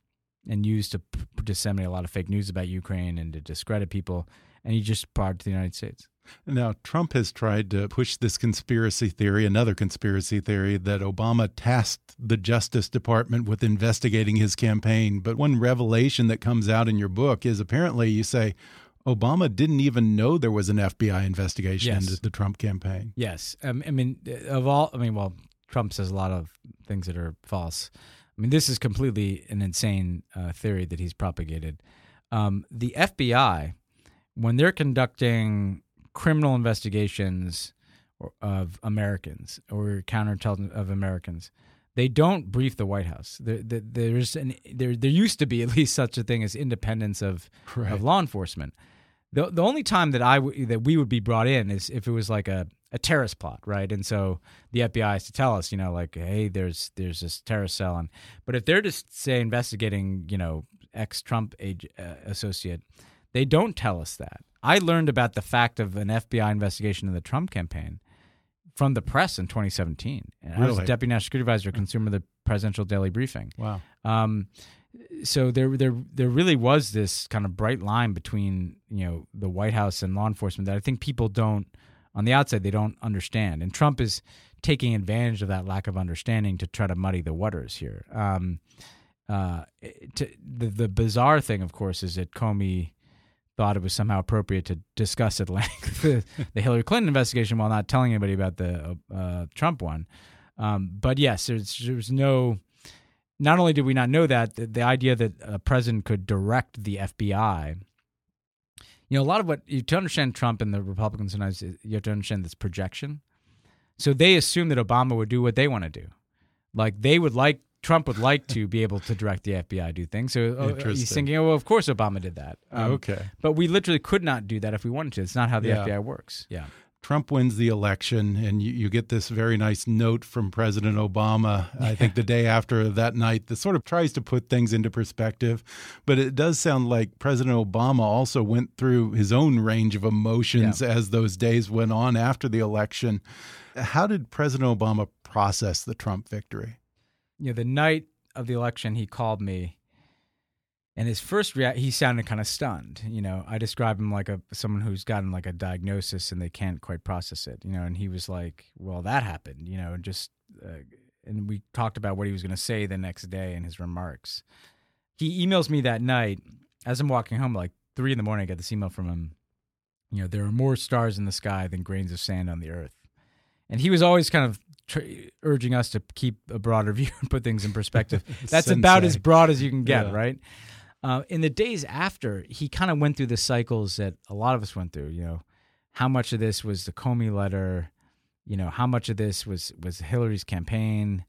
and used to p- disseminate a lot of fake news about Ukraine and to discredit people. And he just brought it to the United States. Now, Trump has tried to push this conspiracy theory, another conspiracy theory, that Obama tasked the Justice Department with investigating his campaign. But one revelation that comes out in your book is apparently you say Obama didn't even know there was an FBI investigation Yes. into the Trump campaign. Yes, um, I mean, of all, I mean, well, Trump says a lot of things that are false. I mean, this is completely an insane uh, theory that he's propagated. Um, the FBI, when they're conducting criminal investigations of Americans or counterintelligence of Americans, they don't brief the White House. There, there, there's an, there, there used to be at least such a thing as independence of Right. of law enforcement. The the only time that I w- that we would be brought in is if it was like a, a terrorist plot, right? And so the FBI has to tell us, you know, like, hey, there's there's this terrorist cell, and but if they're just say investigating, you know, ex Trump age, uh, associate, they don't tell us that. I learned about the fact of an FBI investigation in the Trump campaign from the press in 2017. And I was Really? deputy national security advisor, consumer of the presidential daily briefing. Wow. Um, so there, there, there really was this kind of bright line between you know the White House and law enforcement that I think people don't, on the outside, they don't understand. And Trump is taking advantage of that lack of understanding to try to muddy the waters here. Um, uh, to, the the bizarre thing, of course, is that Comey thought it was somehow appropriate to discuss at length the, the Hillary Clinton investigation while not telling anybody about the uh, Trump one. Um, but yes, there's there's no. Not only did we not know that, the, the idea that a president could direct the FBI. You know, a lot of what you to understand Trump and the Republicans sometimes you have to understand this projection. So they assume that Obama would do what they want to do, like they would like Trump would like to be able to direct the FBI do things. So uh, he's thinking, oh, well, of course Obama did that. Um, okay. but we literally could not do that if we wanted to. It's not how the Yeah. FBI works. Yeah. Trump wins the election, and you, you get this very nice note from President Obama, I think the day after that night, that sort of tries to put things into perspective. But it does sound like President Obama also went through his own range of emotions as those days went on after the election. How did President Obama process the Trump victory? You know, the night of the election, he called me And his first react, he sounded kind of stunned. You know, I describe him like a someone who's gotten like a diagnosis and they can't quite process it. You know, and he was like, "Well, that happened." You know, and just uh, and we talked about what he was going to say the next day in his remarks. He emails me that night as I'm walking home, like three in the morning. I get this email from him. You know, there are more stars in the sky than grains of sand on the earth, and he was always kind of tr- urging us to keep a broader view and put things in perspective. That's about as broad as you can get, Yeah. right? Uh, in the days after, he kind of went through the cycles that a lot of us went through. You know, how much of this was the Comey letter? You know, how much of this was was Hillary's campaign?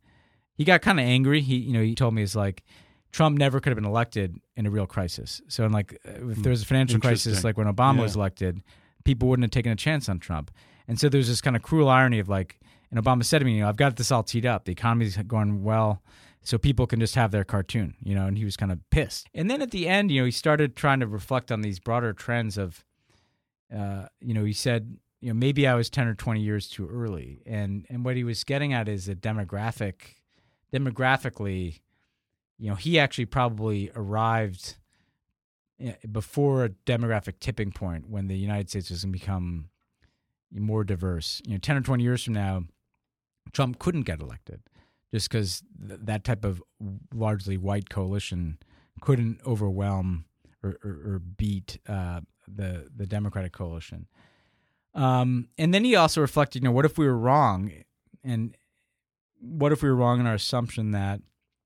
He got kind of angry. He, you know, he told me it's like Trump never could have been elected in a real crisis. So, in like, uh, if there was a financial crisis, like when Obama was elected, people wouldn't have taken a chance on Trump. And so there's this kind of cruel irony of like, and Obama said to me, you know, I've got this all teed up. The economy's going well, so people can just have their cartoon, you know, and he was kind of pissed. And then at the end, you know, he started trying to reflect on these broader trends of, uh, you know, he said, you know, maybe I was 10 or 20 years too early. And, and what he was getting at is a demographic, demographically, you know, he actually probably arrived eh, before a demographic tipping point when the United States was going to become more diverse. You know, 10 or 20 years from now, Trump couldn't get elected just because th- that type of largely white coalition couldn't overwhelm or, or, or beat uh, the the Democratic coalition. Um, and then he also reflected, you know, what if we were wrong, and what if we were wrong in our assumption that,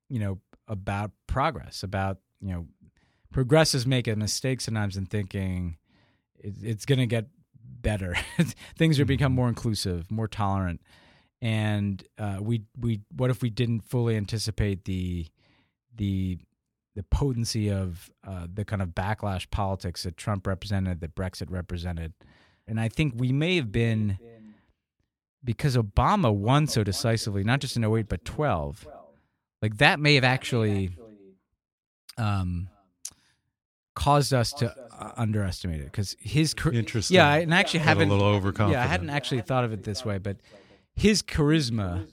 you know, about progress, about you know, progressives make a mistake sometimes in thinking it, it's going to get better. Things are become more inclusive, more tolerant, and uh, we we what if we didn't fully anticipate the the the potency of uh, the kind of backlash politics that Trump represented, that Brexit represented, and I think we may have been because Obama won so decisively, not just in 08, but 12. Like that may have actually um, caused us to uh, underestimate it because his Interesting. Yeah, I- and I actually haven't little overconfident. Yeah, I hadn't actually thought of it this way, but his charisma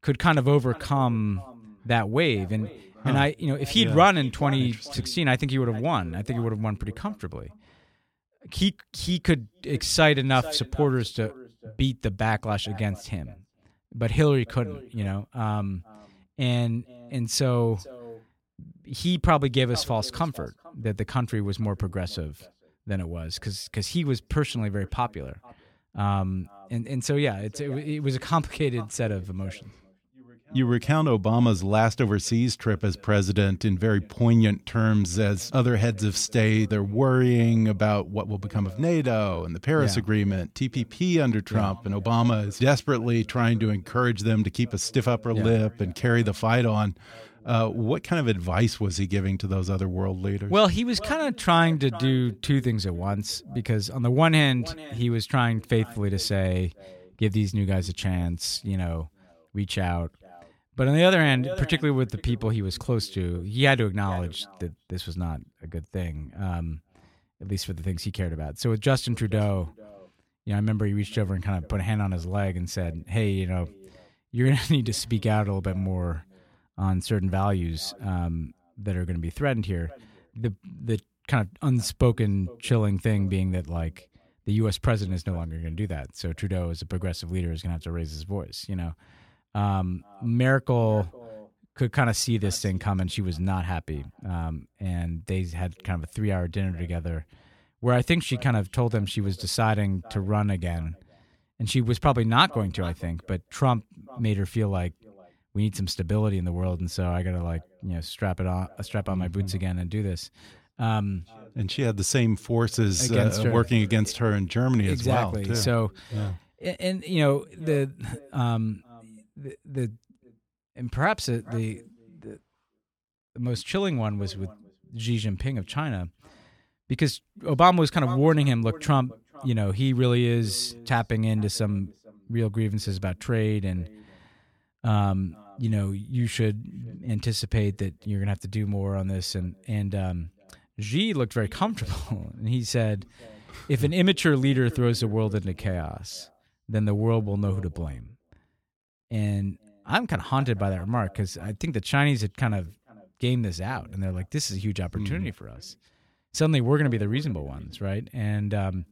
could kind of overcome that wave, and and I, you know, if he'd Yeah. run in 2016, I think he would have won. I think he would have won pretty comfortably. He he could excite enough supporters to beat the backlash against him, but Hillary couldn't. You know, um, and and so he probably gave us false comfort that the country was more progressive than it was because because he was personally very popular. Um, and, and so, yeah, it's, it, it was a complicated set of emotions. You recount Obama's last overseas trip as president in very poignant terms as other heads of state. They're worrying about what will become of NATO and the Paris Yeah. Agreement, TPP under Trump, and Obama is desperately trying to encourage them to keep a stiff upper Yeah. lip and carry the fight on. Uh, what kind of advice was he giving to those other world leaders? Well, he was kind of trying to do two things at once because, on the one hand, he was trying faithfully to say, give these new guys a chance, you know, reach out. But on the other hand, particularly with the people he was close to, he had to acknowledge that this was not a good thing, um, at least for the things he cared about. So with Justin Trudeau, you know, I remember he reached over and kind of put a hand on his leg and said, "Hey, you know, you're going to need to speak out a little bit more on certain values um, that are going to be threatened here." The the kind of unspoken, chilling thing being that like the U.S. president is no longer going to do that. So Trudeau, as a progressive leader, is going to have to raise his voice. You know, um, Merkel could kind of see this thing coming. She was not happy, um, and they had kind of a three-hour dinner together, where I think she kind of told him she was deciding to run again, and she was probably not going to. I think, but Trump made her feel like we need some stability in the world, and so I got to like you know strap it on, strap on my boots again, and do this. Um, and she had the same forces Against uh, working against her in Germany exactly. as well. too. So, Yeah. and, you know the um the, the and perhaps the, the the the most chilling one was with Xi Jinping of China because Obama was kind of warning him look Trump you know he really is tapping into some real grievances about trade and um you know you should anticipate that you're going to have to do more on this and and um Xi looked very comfortable and he said if an immature leader throws the world into chaos, then the world will know who to blame. And I'm kind of haunted by that remark because I think the Chinese had kind of game this out, and they're like, "This is a huge opportunity for us." Suddenly, we're going to be the reasonable ones, right? And um,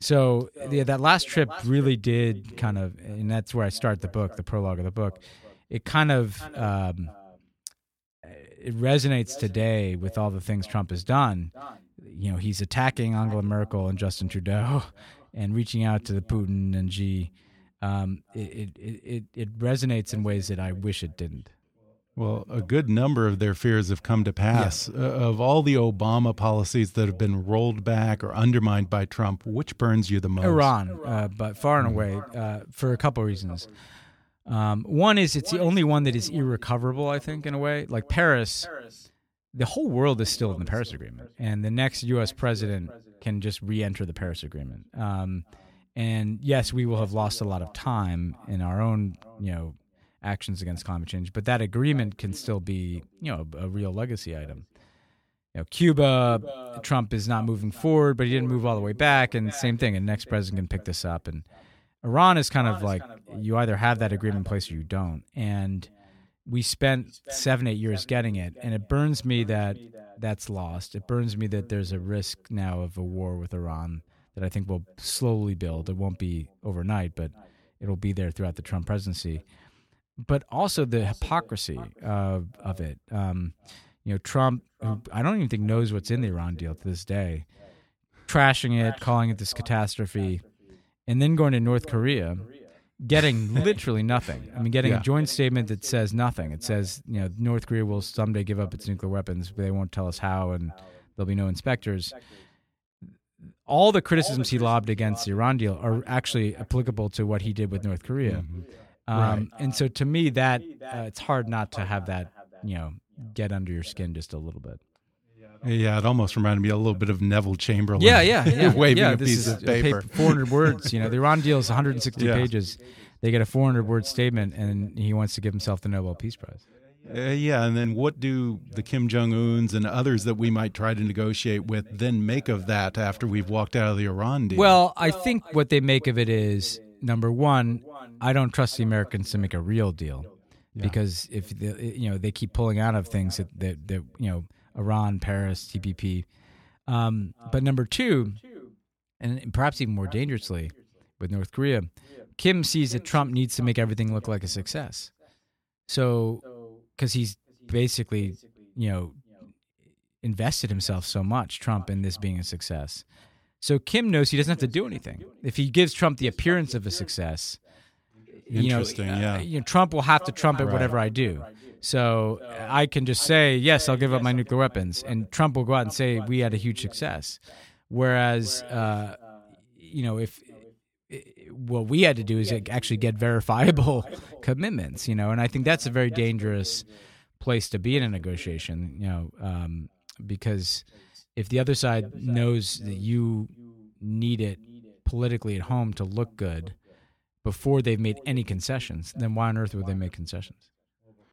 so yeah, that last trip really did kind of, and that's where I start the book, the prologue of the book. It kind of um, it resonates today with all the things Trump has done. You know, he's attacking Angela Merkel and Justin Trudeau, and reaching out to the Putin and Xi. Um, it, it it it resonates in ways that I wish it didn't. Well, a good number of their fears have come to pass. Uh, of all the Obama policies that have been rolled back or undermined by Trump, which burns you the most? Iran, uh, but far and away, uh, for a couple of reasons. Um, one is it's the only one that is irrecoverable, I think, in a way. Like Paris, the whole world is still in the Paris Agreement, and the next U.S. president can just re-enter the Paris Agreement. Um, and yes, we will have lost a lot of time in our own, you know, actions against climate change, but that agreement can still be, you know, a, a real legacy item. You know, Cuba, Trump is not moving forward, but he didn't move all the way back, and same thing. And next president can pick this up. And Iran is kind of like you either have that agreement in place or you don't. And we spent seven, eight years getting it, and it burns me that that's lost. It burns me that there's a risk now of a war with Iran that I think will slowly build. It won't be overnight, but it'll be there throughout the Trump presidency. But also the hypocrisy of of it. Um, you know, Trump, who I don't even think knows what's in the Iran deal to this day, trashing it, calling it this catastrophe, and then going to North Korea, getting literally nothing. I mean, getting Yeah. a joint statement that says nothing. It says, you know, North Korea will someday give up its nuclear weapons, but they won't tell us how, and there'll be no inspectors. All the criticisms he lobbed against the Iran deal are actually applicable to what he did with North Korea. Um, And so, to me, that uh, it's hard not to have that, you know, get under your skin just a little bit. Yeah, it almost reminded me a little bit of Neville Chamberlain. Yeah, yeah, yeah. waving yeah, a this piece is of paper. 400 words. You know, the Iran deal is 160 Yeah. pages. They get a 400 word statement, and he wants to give himself the Nobel Peace Prize. Uh, yeah, and then what do the Kim Jong Uns and others that we might try to negotiate with then make of that after we've walked out of the Iran deal? Well, I think what they make of it is number one, I don't trust the Americans to make a real deal because if the, you know they keep pulling out of things that that, that you know Iran, Paris, TPP. Um, but number two, and perhaps even more dangerously, with North Korea, Kim sees that Trump needs to make everything look like a success. So, because he's basically, you know, invested himself so much, Trump, in this being a success. So Kim knows he doesn't have to do anything. If he gives Trump the appearance of a success, you know, Interesting, yeah. you know, Trump will have to trump it whatever I do. So I can just say, yes, I'll give up my nuclear weapons, and Trump will go out and say we had a huge success. Whereas, uh, you know, if what we had to do is actually get verifiable commitments, you know, and I think that's a very dangerous place to be in a negotiation, you know, um, because if the other side knows that you need it politically at home to look good before they've made any concessions, then why on earth would they make concessions?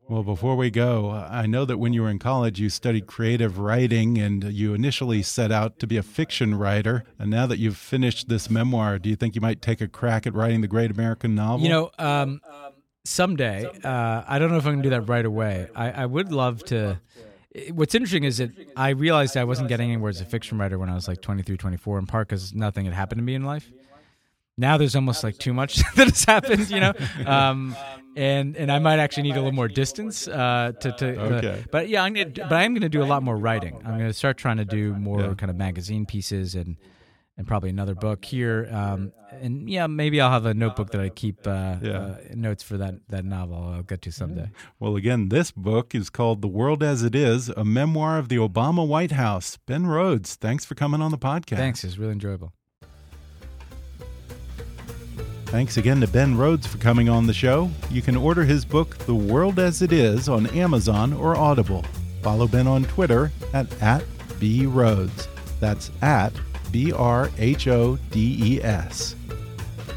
Well, before we go, I know that when you were in college, you studied creative writing and you initially set out to be a fiction writer. And now that you've finished this memoir, do you think you might take a crack at writing the great American novel? You know, um, someday, uh, I don't know if I'm going to do that right away. I, I would love to. What's interesting is that I realized I wasn't getting anywhere as a fiction writer when I was like 23, 24, in part because nothing had happened to me in life. Now there's almost like too much that has happened, you know, um, and and I might actually need a little more distance uh, to. to uh, but yeah, I'm gonna. But I am gonna do a lot more writing. I'm gonna start trying to do more Yeah. kind of magazine pieces and and probably another book here. Um, and yeah, maybe I'll have a notebook that I keep uh, Yeah. uh, notes for that that novel. I'll get to someday. Well, again, this book is called The World as It Is, a memoir of the Obama White House. Ben Rhodes, thanks for coming on the podcast. Thanks, it's really enjoyable. Thanks again to Ben Rhodes for coming on the show. You can order his book, The World as It Is, on Amazon or Audible. Follow Ben on Twitter at, at @brhodes. That's at B R H O D E S.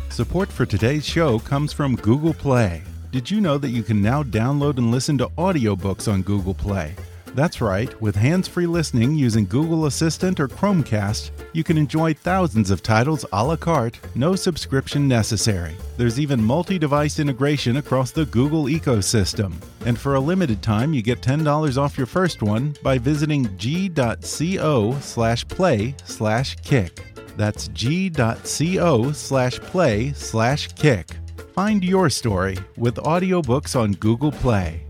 Support for today's show comes from Google Play. Did you know that you can now download and listen to audiobooks on Google Play? That's right, with hands free listening using Google Assistant or Chromecast, you can enjoy thousands of titles a la carte, no subscription necessary. There's even multi device integration across the Google ecosystem. And for a limited time, you get $10 off your first one by visiting g.co slash play slash kick. That's g.co slash play slash kick. Find your story with audiobooks on Google Play.